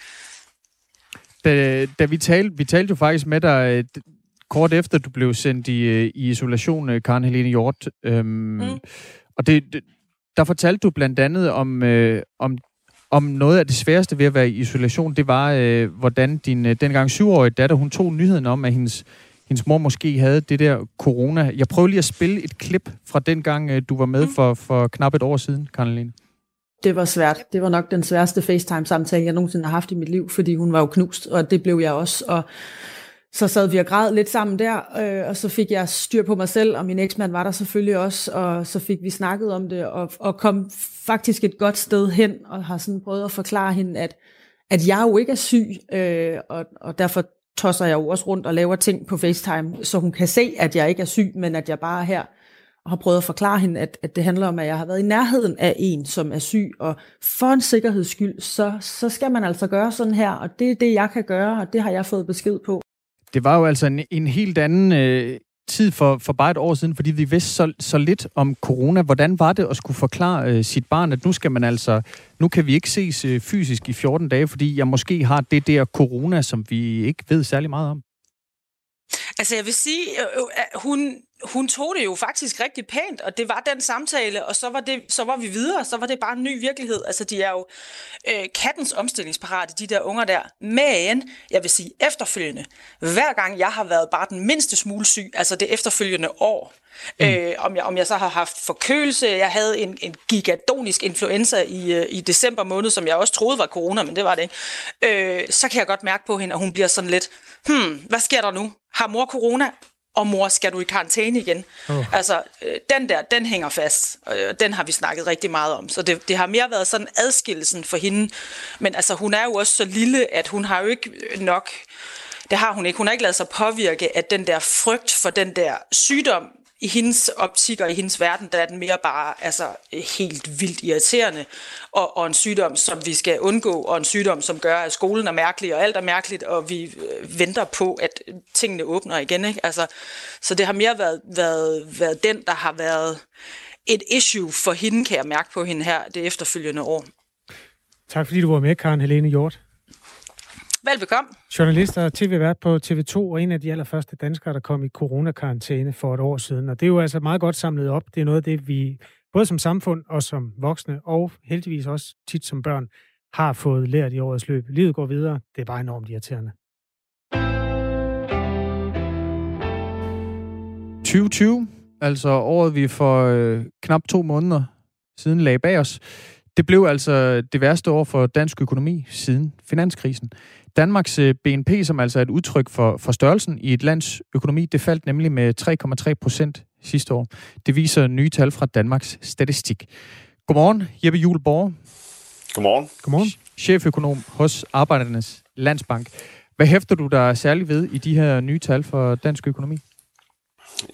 da, da vi talte, vi talte jo faktisk med dig øh, kort efter du blev sendt i, øh, i isolation, øh, Karen Helene Hjort. Øhm, mm. Og det, det, der fortalte du blandt andet om, øh, om, om noget af det sværeste ved at være i isolation. Det var, øh, hvordan din øh, dengang syvårige datter, hun tog nyheden om, at hendes, hendes mor måske havde det der corona. Jeg prøver lige at spille et klip fra den gang, øh, du var med mm. for, for knap et år siden, Karen Helene. Det var svært. Det var nok den sværeste FaceTime-samtale, jeg nogensinde har haft i mit liv, fordi hun var jo knust, og det blev jeg også. Og så sad vi og græd lidt sammen der, øh, og så fik jeg styr på mig selv, og min eksmand var der selvfølgelig også, og så fik vi snakket om det, og, og kom faktisk et godt sted hen, og har sådan prøvet at forklare hende, at, at jeg jo ikke er syg, øh, og, og derfor tosser jeg jo også rundt og laver ting på FaceTime, så hun kan se, at jeg ikke er syg, men at jeg bare er her og har prøvet at forklare hende, at, at det handler om, at jeg har været i nærheden af en, som er syg, og for en sikkerheds skyld, så, så skal man altså gøre sådan her, og det er det, jeg kan gøre, og det har jeg fået besked på. Det var jo altså en, en helt anden øh, tid for, for bare et år siden, fordi vi vidste så, så lidt om corona. Hvordan var det at skulle forklare øh, sit barn, at nu skal man altså, nu kan vi ikke ses øh, fysisk i 14 dage, fordi jeg måske har det der corona, som vi ikke ved særlig meget om? Altså jeg vil sige, øh, øh at hun, hun tog det jo faktisk rigtig pænt, og det var den samtale, og så var, det, så var vi videre, så var det bare en ny virkelighed. Altså de er jo øh, kattens omstillingsparate, de der unger der. Men, jeg vil sige efterfølgende, hver gang jeg har været bare den mindste smule syg, altså det efterfølgende år, Mm. Øh, om, jeg, om jeg så har haft forkølelse, jeg havde en, en gigadonisk influenza i, øh, i december måned, som jeg også troede var corona, men det var det ikke. Øh, så kan jeg godt mærke på hende, at hun bliver sådan lidt, hmm, hvad sker der nu? Har mor corona? Og mor, skal du i karantæne igen? Oh. Altså, øh, den der, den hænger fast. Øh, den har vi snakket rigtig meget om. Så det, det har mere været sådan adskillelsen for hende. Men altså, hun er jo også så lille, at hun har jo ikke nok... Det har hun ikke. Hun har ikke lavet sig påvirke af den der frygt for den der sygdom, i hendes optik og i hendes verden, der er den mere bare altså, øh, helt vildt irriterende, og, og en sygdom, som vi skal undgå, og en sygdom, som gør, at skolen er mærkelig, og alt er mærkeligt, og vi øh, venter på, at tingene åbner igen. Ikke? Altså, så det har mere været, været, været den, der har været et issue for hende, kan jeg mærke på hende her det efterfølgende år. Tak fordi du var med, Karen Helene Hjort. Velbekomme. Journalist og tv-vært på TV2, og en af de allerførste danskere, der kom i coronakarantæne for et år siden. Og det er jo altså meget godt samlet op. Det er noget af det, vi både som samfund og som voksne, og heldigvis også tit som børn, har fået lært i årets løb. Livet går videre. Det er bare enormt irriterende. 2020, altså året vi for øh, knap to måneder siden lagde bag os, det blev altså det værste år for dansk økonomi siden finanskrisen. Danmarks øh, BNP, som altså er et udtryk for, for størrelsen i et lands økonomi, det faldt nemlig med 3,3 procent sidste år. Det viser nye tal fra Danmarks Statistik. Godmorgen, Jeppe Juhl Borg. Godmorgen. Godmorgen. Cheføkonom hos Arbejdernes Landsbank. Hvad hæfter du dig særligt ved i de her nye tal for dansk økonomi?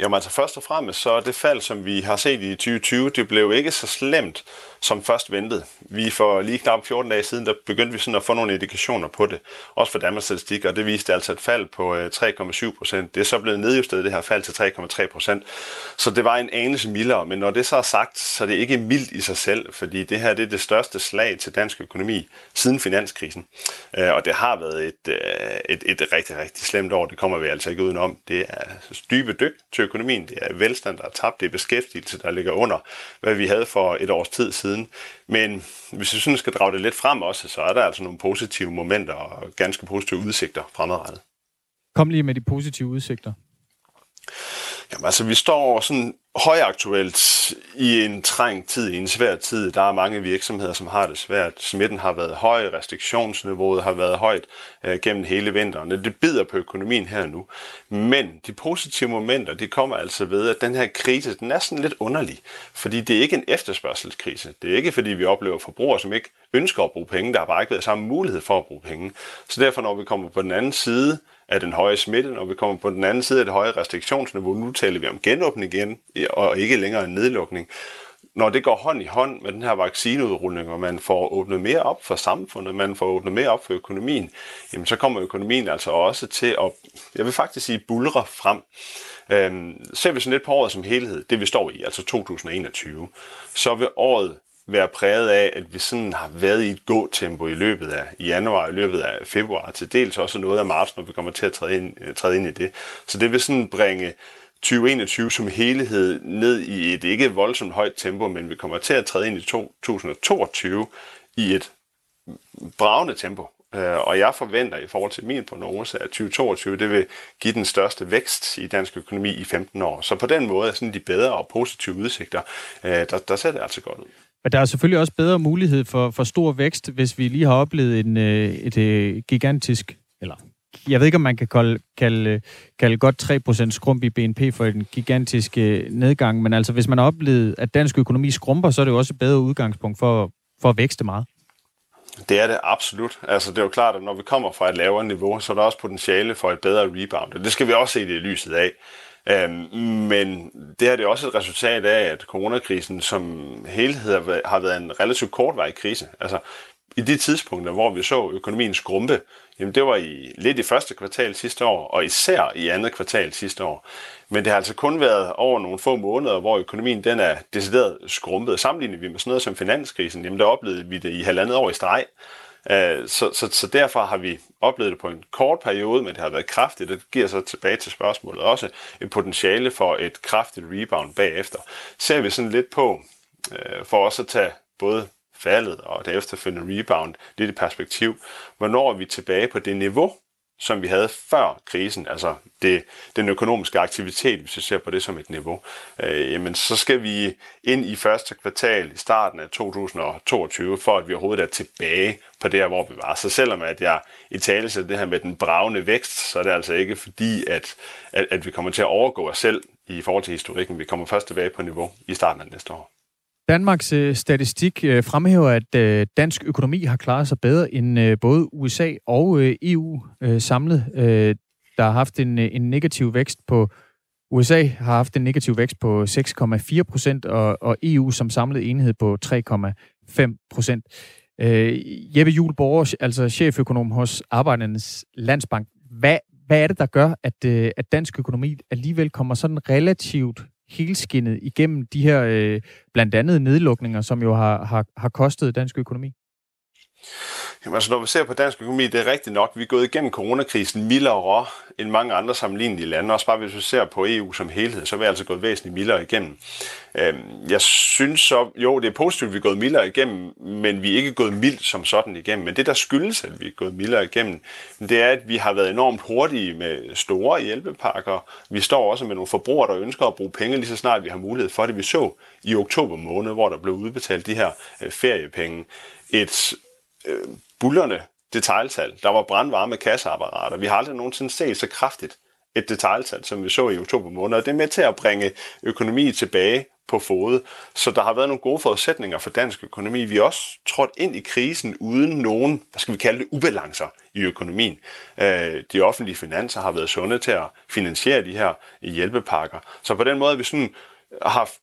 Jamen altså først og fremmest, så det fald, som vi har set i 2020, det blev ikke så slemt, som først ventet. Vi for lige knap 14 dage siden, der begyndte vi sådan at få nogle indikationer på det, også for Danmarks Statistik, og det viste altså et fald på øh, 3,7 procent. Det er så blevet nedjusteret, det her fald til 3,3 procent. Så det var en anelse mildere, men når det så er sagt, så er det ikke mildt i sig selv, fordi det her det er det største slag til dansk økonomi siden finanskrisen. Øh, og det har været et, øh, et, et rigtig, rigtig slemt år, det kommer vi altså ikke udenom. Det er dybe dyk til økonomien, det er velstand, der er tabt, det er beskæftigelse, der ligger under, hvad vi havde for et års tid siden. Men hvis vi sådan skal drage det lidt frem også, så er der altså nogle positive momenter og ganske positive udsigter fremadrettet. Kom lige med de positive udsigter. Jamen altså, vi står sådan højaktuelt i en trængt tid, i en svær tid. Der er mange virksomheder, som har det svært. Smitten har været høj, restriktionsniveauet har været højt øh, gennem hele vinteren. Det bider på økonomien her nu. Men de positive momenter, de kommer altså ved, at den her krise, den er sådan lidt underlig. Fordi det er ikke en efterspørgselskrise. Det er ikke, fordi vi oplever forbrugere, som ikke ønsker at bruge penge. Der har bare ikke været samme mulighed for at bruge penge. Så derfor, når vi kommer på den anden side af den høje smitte, når vi kommer på den anden side af det høje restriktionsniveau. Nu taler vi om genåbning igen, og ikke længere en nedlukning. Når det går hånd i hånd med den her vaccineudrulning, og man får åbnet mere op for samfundet, man får åbnet mere op for økonomien, jamen så kommer økonomien altså også til at, jeg vil faktisk sige, bulre frem. Øhm, ser vi sådan lidt på året som helhed, det vi står i, altså 2021, så vil året være præget af, at vi sådan har været i et gåtempo i løbet af i januar, i løbet af februar, til dels også noget af marts, når vi kommer til at træde ind, øh, træde ind i det. Så det vil sådan bringe 2021 som helhed ned i et ikke voldsomt højt tempo, men vi kommer til at træde ind i 2022 i et bravende tempo. Øh, og jeg forventer i forhold til min prognose, at 2022 det vil give den største vækst i dansk økonomi i 15 år. Så på den måde er sådan de bedre og positive udsigter, øh, der, der ser det altså godt ud. Men der er selvfølgelig også bedre mulighed for, for stor vækst, hvis vi lige har oplevet en, øh, et, et gigantisk, eller jeg ved ikke, om man kan kalde, kalde, kalde godt 3% skrump i BNP for en gigantisk øh, nedgang, men altså hvis man har oplevet, at dansk økonomi skrumper, så er det jo også et bedre udgangspunkt for, for at vækste meget. Det er det absolut. Altså, det er jo klart, at når vi kommer fra et lavere niveau, så er der også potentiale for et bedre rebound. Og det skal vi også se det i lyset af. Øhm, men det her det er også et resultat af, at coronakrisen som helhed har været en relativt kortvarig krise. Altså, i de tidspunkter, hvor vi så økonomien skrumpe, jamen det var i lidt i første kvartal sidste år, og især i andet kvartal sidste år. Men det har altså kun været over nogle få måneder, hvor økonomien den er decideret skrumpet. Sammenlignet vi med sådan noget som finanskrisen, jamen der oplevede vi det i halvandet år i streg. Øh, så, så, så derfor har vi oplevet det på en kort periode, men det har været kraftigt. Det giver så tilbage til spørgsmålet også et potentiale for et kraftigt rebound bagefter. Ser vi sådan lidt på, øh, for også at tage både faldet og det efterfølgende rebound lidt i perspektiv. Hvornår er vi tilbage på det niveau, som vi havde før krisen, altså det, den økonomiske aktivitet, hvis vi ser på det som et niveau, øh, jamen så skal vi ind i første kvartal i starten af 2022, for at vi overhovedet er tilbage på der, hvor vi var. Så selvom at jeg i tale sætter det her med den bravende vækst, så er det altså ikke fordi, at, at, at vi kommer til at overgå os selv i forhold til historikken. Vi kommer først tilbage på niveau i starten af næste år. Danmarks øh, statistik øh, fremhæver, at øh, dansk økonomi har klaret sig bedre end øh, både USA og øh, EU øh, samlet. Øh, der har haft en, øh, en negativ vækst på USA har haft en negativ vækst på 6,4 procent, og, og EU som samlet enhed på 3,5 procent. Øh, Jeppe Julborg, altså cheføkonom hos Arbejdernes Landsbank. Hvad, hvad er det, der gør, at, øh, at dansk økonomi alligevel kommer sådan relativt helskinnet igennem de her øh, blandt andet nedlukninger, som jo har, har, har kostet dansk økonomi? Jamen, altså, når vi ser på dansk økonomi, det er rigtigt nok, vi er gået igennem coronakrisen mildere end mange andre sammenlignelige lande. Også bare hvis vi ser på EU som helhed, så er vi altså gået væsentligt mildere igennem. Øhm, jeg synes så, jo, det er positivt, at vi er gået mildere igennem, men vi er ikke gået mildt som sådan igennem. Men det, der skyldes, at vi er gået mildere igennem, det er, at vi har været enormt hurtige med store hjælpepakker. Vi står også med nogle forbrugere, der ønsker at bruge penge lige så snart vi har mulighed for det. Vi så i oktober måned, hvor der blev udbetalt de her øh, feriepenge, et øh, bullerne detaljtal. Der var brandvarme kasseapparater. Vi har aldrig nogensinde set så kraftigt et detaljtal, som vi så i oktober måned. Og det er med til at bringe økonomi tilbage på fod. Så der har været nogle gode forudsætninger for dansk økonomi. Vi er også trådt ind i krisen uden nogen, hvad skal vi kalde det, ubalancer i økonomien. Øh, de offentlige finanser har været sunde til at finansiere de her hjælpepakker. Så på den måde har vi sådan haft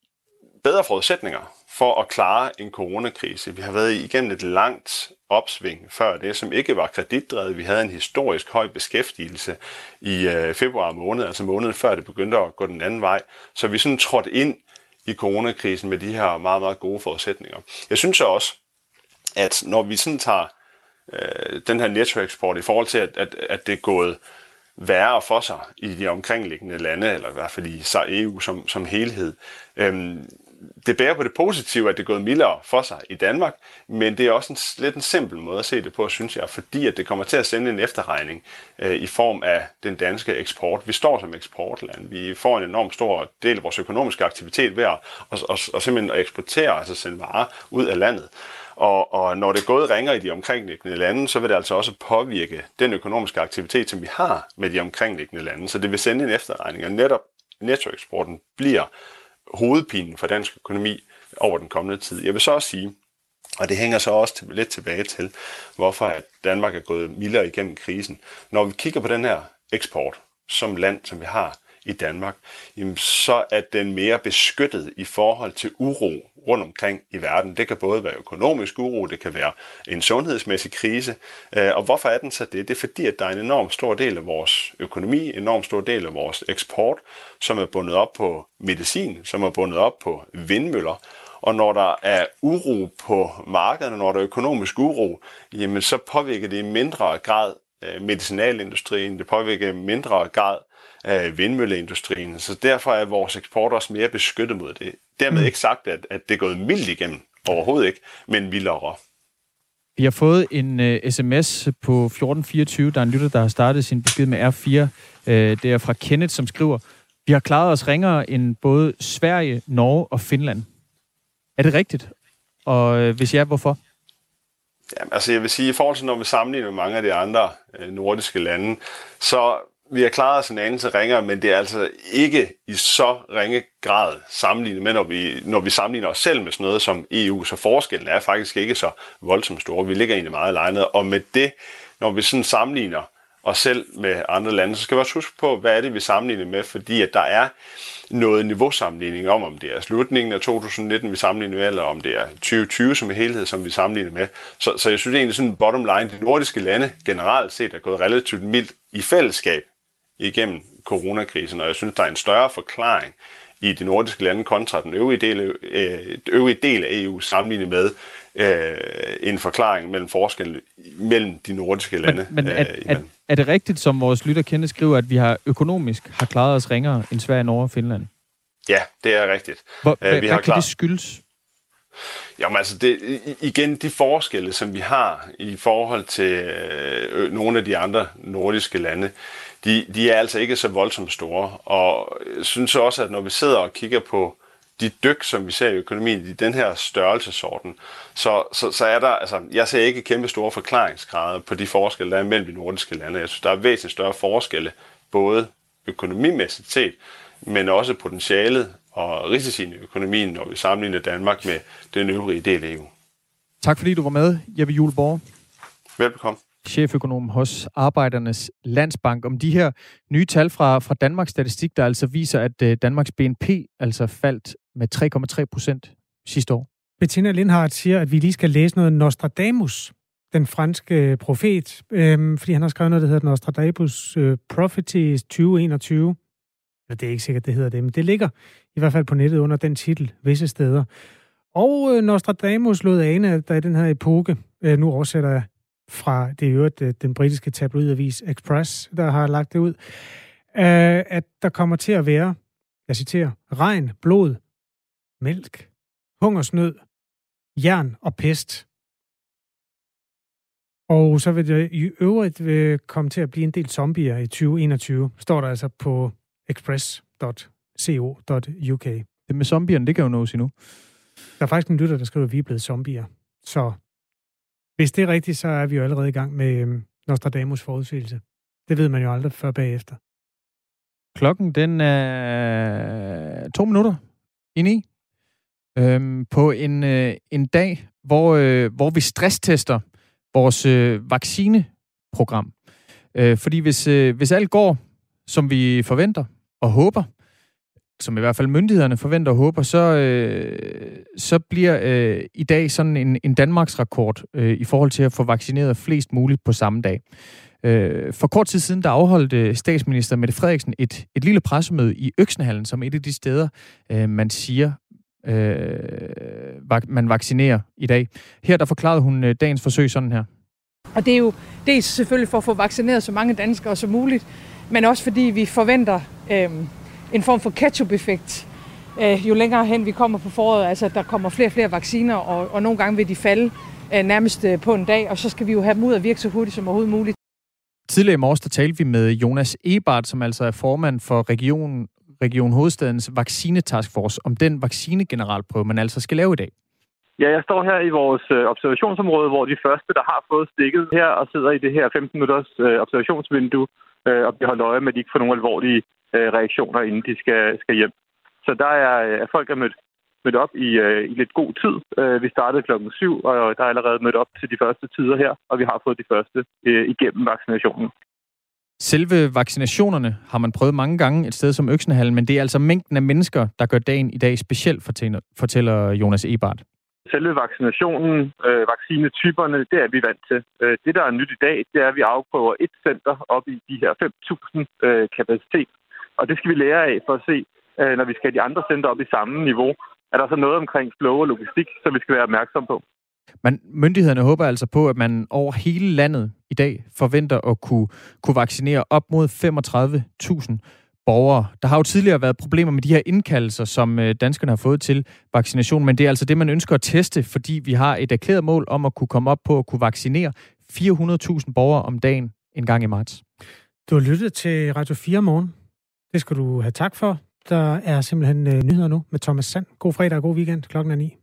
bedre forudsætninger for at klare en coronakrise. Vi har været igennem et langt opsving før det, som ikke var kreditdrevet. Vi havde en historisk høj beskæftigelse i øh, februar måned, altså måneden før det begyndte at gå den anden vej. Så vi sådan trådte ind i coronakrisen med de her meget, meget gode forudsætninger. Jeg synes også, at når vi sådan tager øh, den her nettoeksport i forhold til, at, at, at det er gået værre for sig i de omkringliggende lande, eller i hvert fald i EU som, som helhed, øhm, det bærer på det positive, at det er gået mildere for sig i Danmark, men det er også en, lidt en simpel måde at se det på, synes jeg, fordi at det kommer til at sende en efterregning øh, i form af den danske eksport. Vi står som eksportland. Vi får en enorm stor del af vores økonomiske aktivitet ved at og, og, og simpelthen at eksportere, altså sende varer ud af landet. Og, og når det er gået ringer i de omkringliggende lande, så vil det altså også påvirke den økonomiske aktivitet, som vi har med de omkringliggende lande. Så det vil sende en efterregning, og netop nettoeksporten bliver hovedpinen for dansk økonomi over den kommende tid. Jeg vil så også sige, og det hænger så også til, lidt tilbage til, hvorfor at Danmark er gået mildere igennem krisen. Når vi kigger på den her eksport som land, som vi har, i Danmark, jamen så er den mere beskyttet i forhold til uro rundt omkring i verden. Det kan både være økonomisk uro, det kan være en sundhedsmæssig krise. Øh, og hvorfor er den så det? Det er fordi, at der er en enorm stor del af vores økonomi, en enorm stor del af vores eksport, som er bundet op på medicin, som er bundet op på vindmøller. Og når der er uro på markederne, når der er økonomisk uro, jamen så påvirker det i mindre grad øh, medicinalindustrien, det påvirker i mindre grad øh, vindmølleindustrien. Så derfor er vores eksport også mere beskyttet mod det. Dermed mm. ikke sagt, at, at det er gået mildt igennem. Overhovedet ikke, men vildere. Vi har fået en uh, sms på 1424. Der er en lytter, der har startet sin besked med R4. Uh, det er fra Kenneth, som skriver, vi har klaret os ringere end både Sverige, Norge og Finland. Er det rigtigt? Og uh, hvis ja, hvorfor? Jamen, altså jeg vil sige, i forhold til når vi sammenligner med mange af de andre øh, nordiske lande, så vi har klaret os en anelse ringere, men det er altså ikke i så ringe grad sammenlignet med, når vi, når vi sammenligner os selv med sådan noget som EU, så forskellen er faktisk ikke så voldsomt stor. Vi ligger egentlig meget legnet, og med det, når vi sådan sammenligner os selv med andre lande, så skal vi også huske på, hvad er det, vi sammenligner med, fordi at der er noget niveausammenligning om, om det er slutningen af 2019, vi sammenligner med, eller om det er 2020 som en helhed, som vi sammenligner med. Så, så jeg synes egentlig sådan bottom line, de nordiske lande generelt set er gået relativt mildt i fællesskab igennem coronakrisen, og jeg synes, der er en større forklaring i de nordiske lande kontra den øvrige del, øh, øvrige del af EU sammenlignet med øh, en forklaring mellem forskellen mellem de nordiske lande. Men, men er, øh, er, er det rigtigt, som vores lytter kende skriver, at vi har økonomisk har klaret os ringere end Sverige, Norge og Finland? Ja, det er rigtigt. Hvor, øh, vi har hvad kan det skyldes? Jamen altså, det, igen, de forskelle, som vi har i forhold til øh, nogle af de andre nordiske lande, de, de er altså ikke så voldsomt store. Og jeg synes også, at når vi sidder og kigger på de dyk, som vi ser i økonomien, i den her størrelsesorden, så, så, så er der, altså, jeg ser ikke kæmpe store forklaringsgrader på de forskelle, der er mellem de nordiske lande. Jeg synes, der er væsentligt større forskelle, både økonomimæssigt set, men også potentialet og risici i økonomien, når vi sammenligner Danmark med den øvrige del af EU. Tak fordi du var med, Jeppe Juleborg. Velbekomme cheføkonom hos Arbejdernes Landsbank, om de her nye tal fra, fra Danmarks Statistik, der altså viser, at øh, Danmarks BNP altså faldt med 3,3 procent sidste år. Bettina Lindhardt siger, at vi lige skal læse noget Nostradamus, den franske øh, profet, øh, fordi han har skrevet noget, der hedder Nostradamus øh, Prophecies 2021. Ja, det er ikke sikkert, det hedder det, men det ligger i hvert fald på nettet under den titel visse steder. Og øh, Nostradamus lod ane, at der i den her epoke, øh, nu oversætter jeg, fra det øvrigt øh, den britiske tabloidavis Express, der har lagt det ud, øh, at der kommer til at være, jeg citerer, regn, blod, mælk, hungersnød, jern og pest. Og så vil det i øvrigt øh, komme til at blive en del zombier i 2021, står der altså på express.co.uk. Det med zombierne, det kan jo nås endnu. Der er faktisk en lytter, der skriver, at vi er blevet zombier. Så hvis det er rigtigt, så er vi jo allerede i gang med øhm, Nostradamus forudsigelse. Det ved man jo aldrig før bagefter. Klokken, den er to minutter ind i. Øhm, på en, øh, en dag, hvor, øh, hvor vi stresstester vores øh, vaccineprogram. Øh, fordi hvis, øh, hvis alt går, som vi forventer og håber, som i hvert fald myndighederne forventer og håber, så, øh, så bliver øh, i dag sådan en, en Danmarks rekord øh, i forhold til at få vaccineret flest muligt på samme dag. Øh, for kort tid siden, der afholdte øh, statsminister Mette Frederiksen et, et lille pressemøde i Øksenhallen, som et af de steder, øh, man siger, øh, man vaccinerer i dag. Her der forklarede hun øh, dagens forsøg sådan her. Og det er jo dels selvfølgelig for at få vaccineret så mange danskere som muligt, men også fordi vi forventer øh, en form for ketchup-effekt, øh, jo længere hen vi kommer på foråret. Altså, der kommer flere og flere vacciner, og, og nogle gange vil de falde øh, nærmest øh, på en dag, og så skal vi jo have dem ud at virke så hurtigt som overhovedet muligt. Tidligere i morges, der talte vi med Jonas Ebert, som altså er formand for regionen, Region Hovedstadens vaccinetaskforce, om den vaccinegeneralprøve, man altså skal lave i dag. Ja, jeg står her i vores øh, observationsområde, hvor de første, der har fået stikket her og sidder i det her 15 minutters observationsvindue øh, og bliver holdt øje med, at de ikke får nogle alvorlige øh, reaktioner, inden de skal, skal hjem. Så der er, er folk er mødt, mødt op i, øh, i lidt god tid. Øh, vi startede klokken syv, og der er allerede mødt op til de første tider her, og vi har fået de første øh, igennem vaccinationen. Selve vaccinationerne har man prøvet mange gange et sted som Øksenhallen, men det er altså mængden af mennesker, der gør dagen i dag specielt, fortæller Jonas Ebert. Selve vaccinationen, øh, vaccinetyperne, det er vi vant til. Øh, det, der er nyt i dag, det er, at vi afprøver et center op i de her 5.000 øh, kapacitet og det skal vi lære af for at se, øh, når vi skal have de andre center op i samme niveau, er der så noget omkring flow og logistik, som vi skal være opmærksom på. Men myndighederne håber altså på, at man over hele landet i dag forventer at kunne, kunne vaccinere op mod 35.000 borgere. Der har jo tidligere været problemer med de her indkaldelser, som øh, danskerne har fået til vaccination, men det er altså det, man ønsker at teste, fordi vi har et erklæret mål om at kunne komme op på at kunne vaccinere 400.000 borgere om dagen en gang i marts. Du har lyttet til Radio 4 morgen. Det skal du have tak for. Der er simpelthen øh, nyheder nu med Thomas Sand. God fredag og god weekend. Klokken er 9.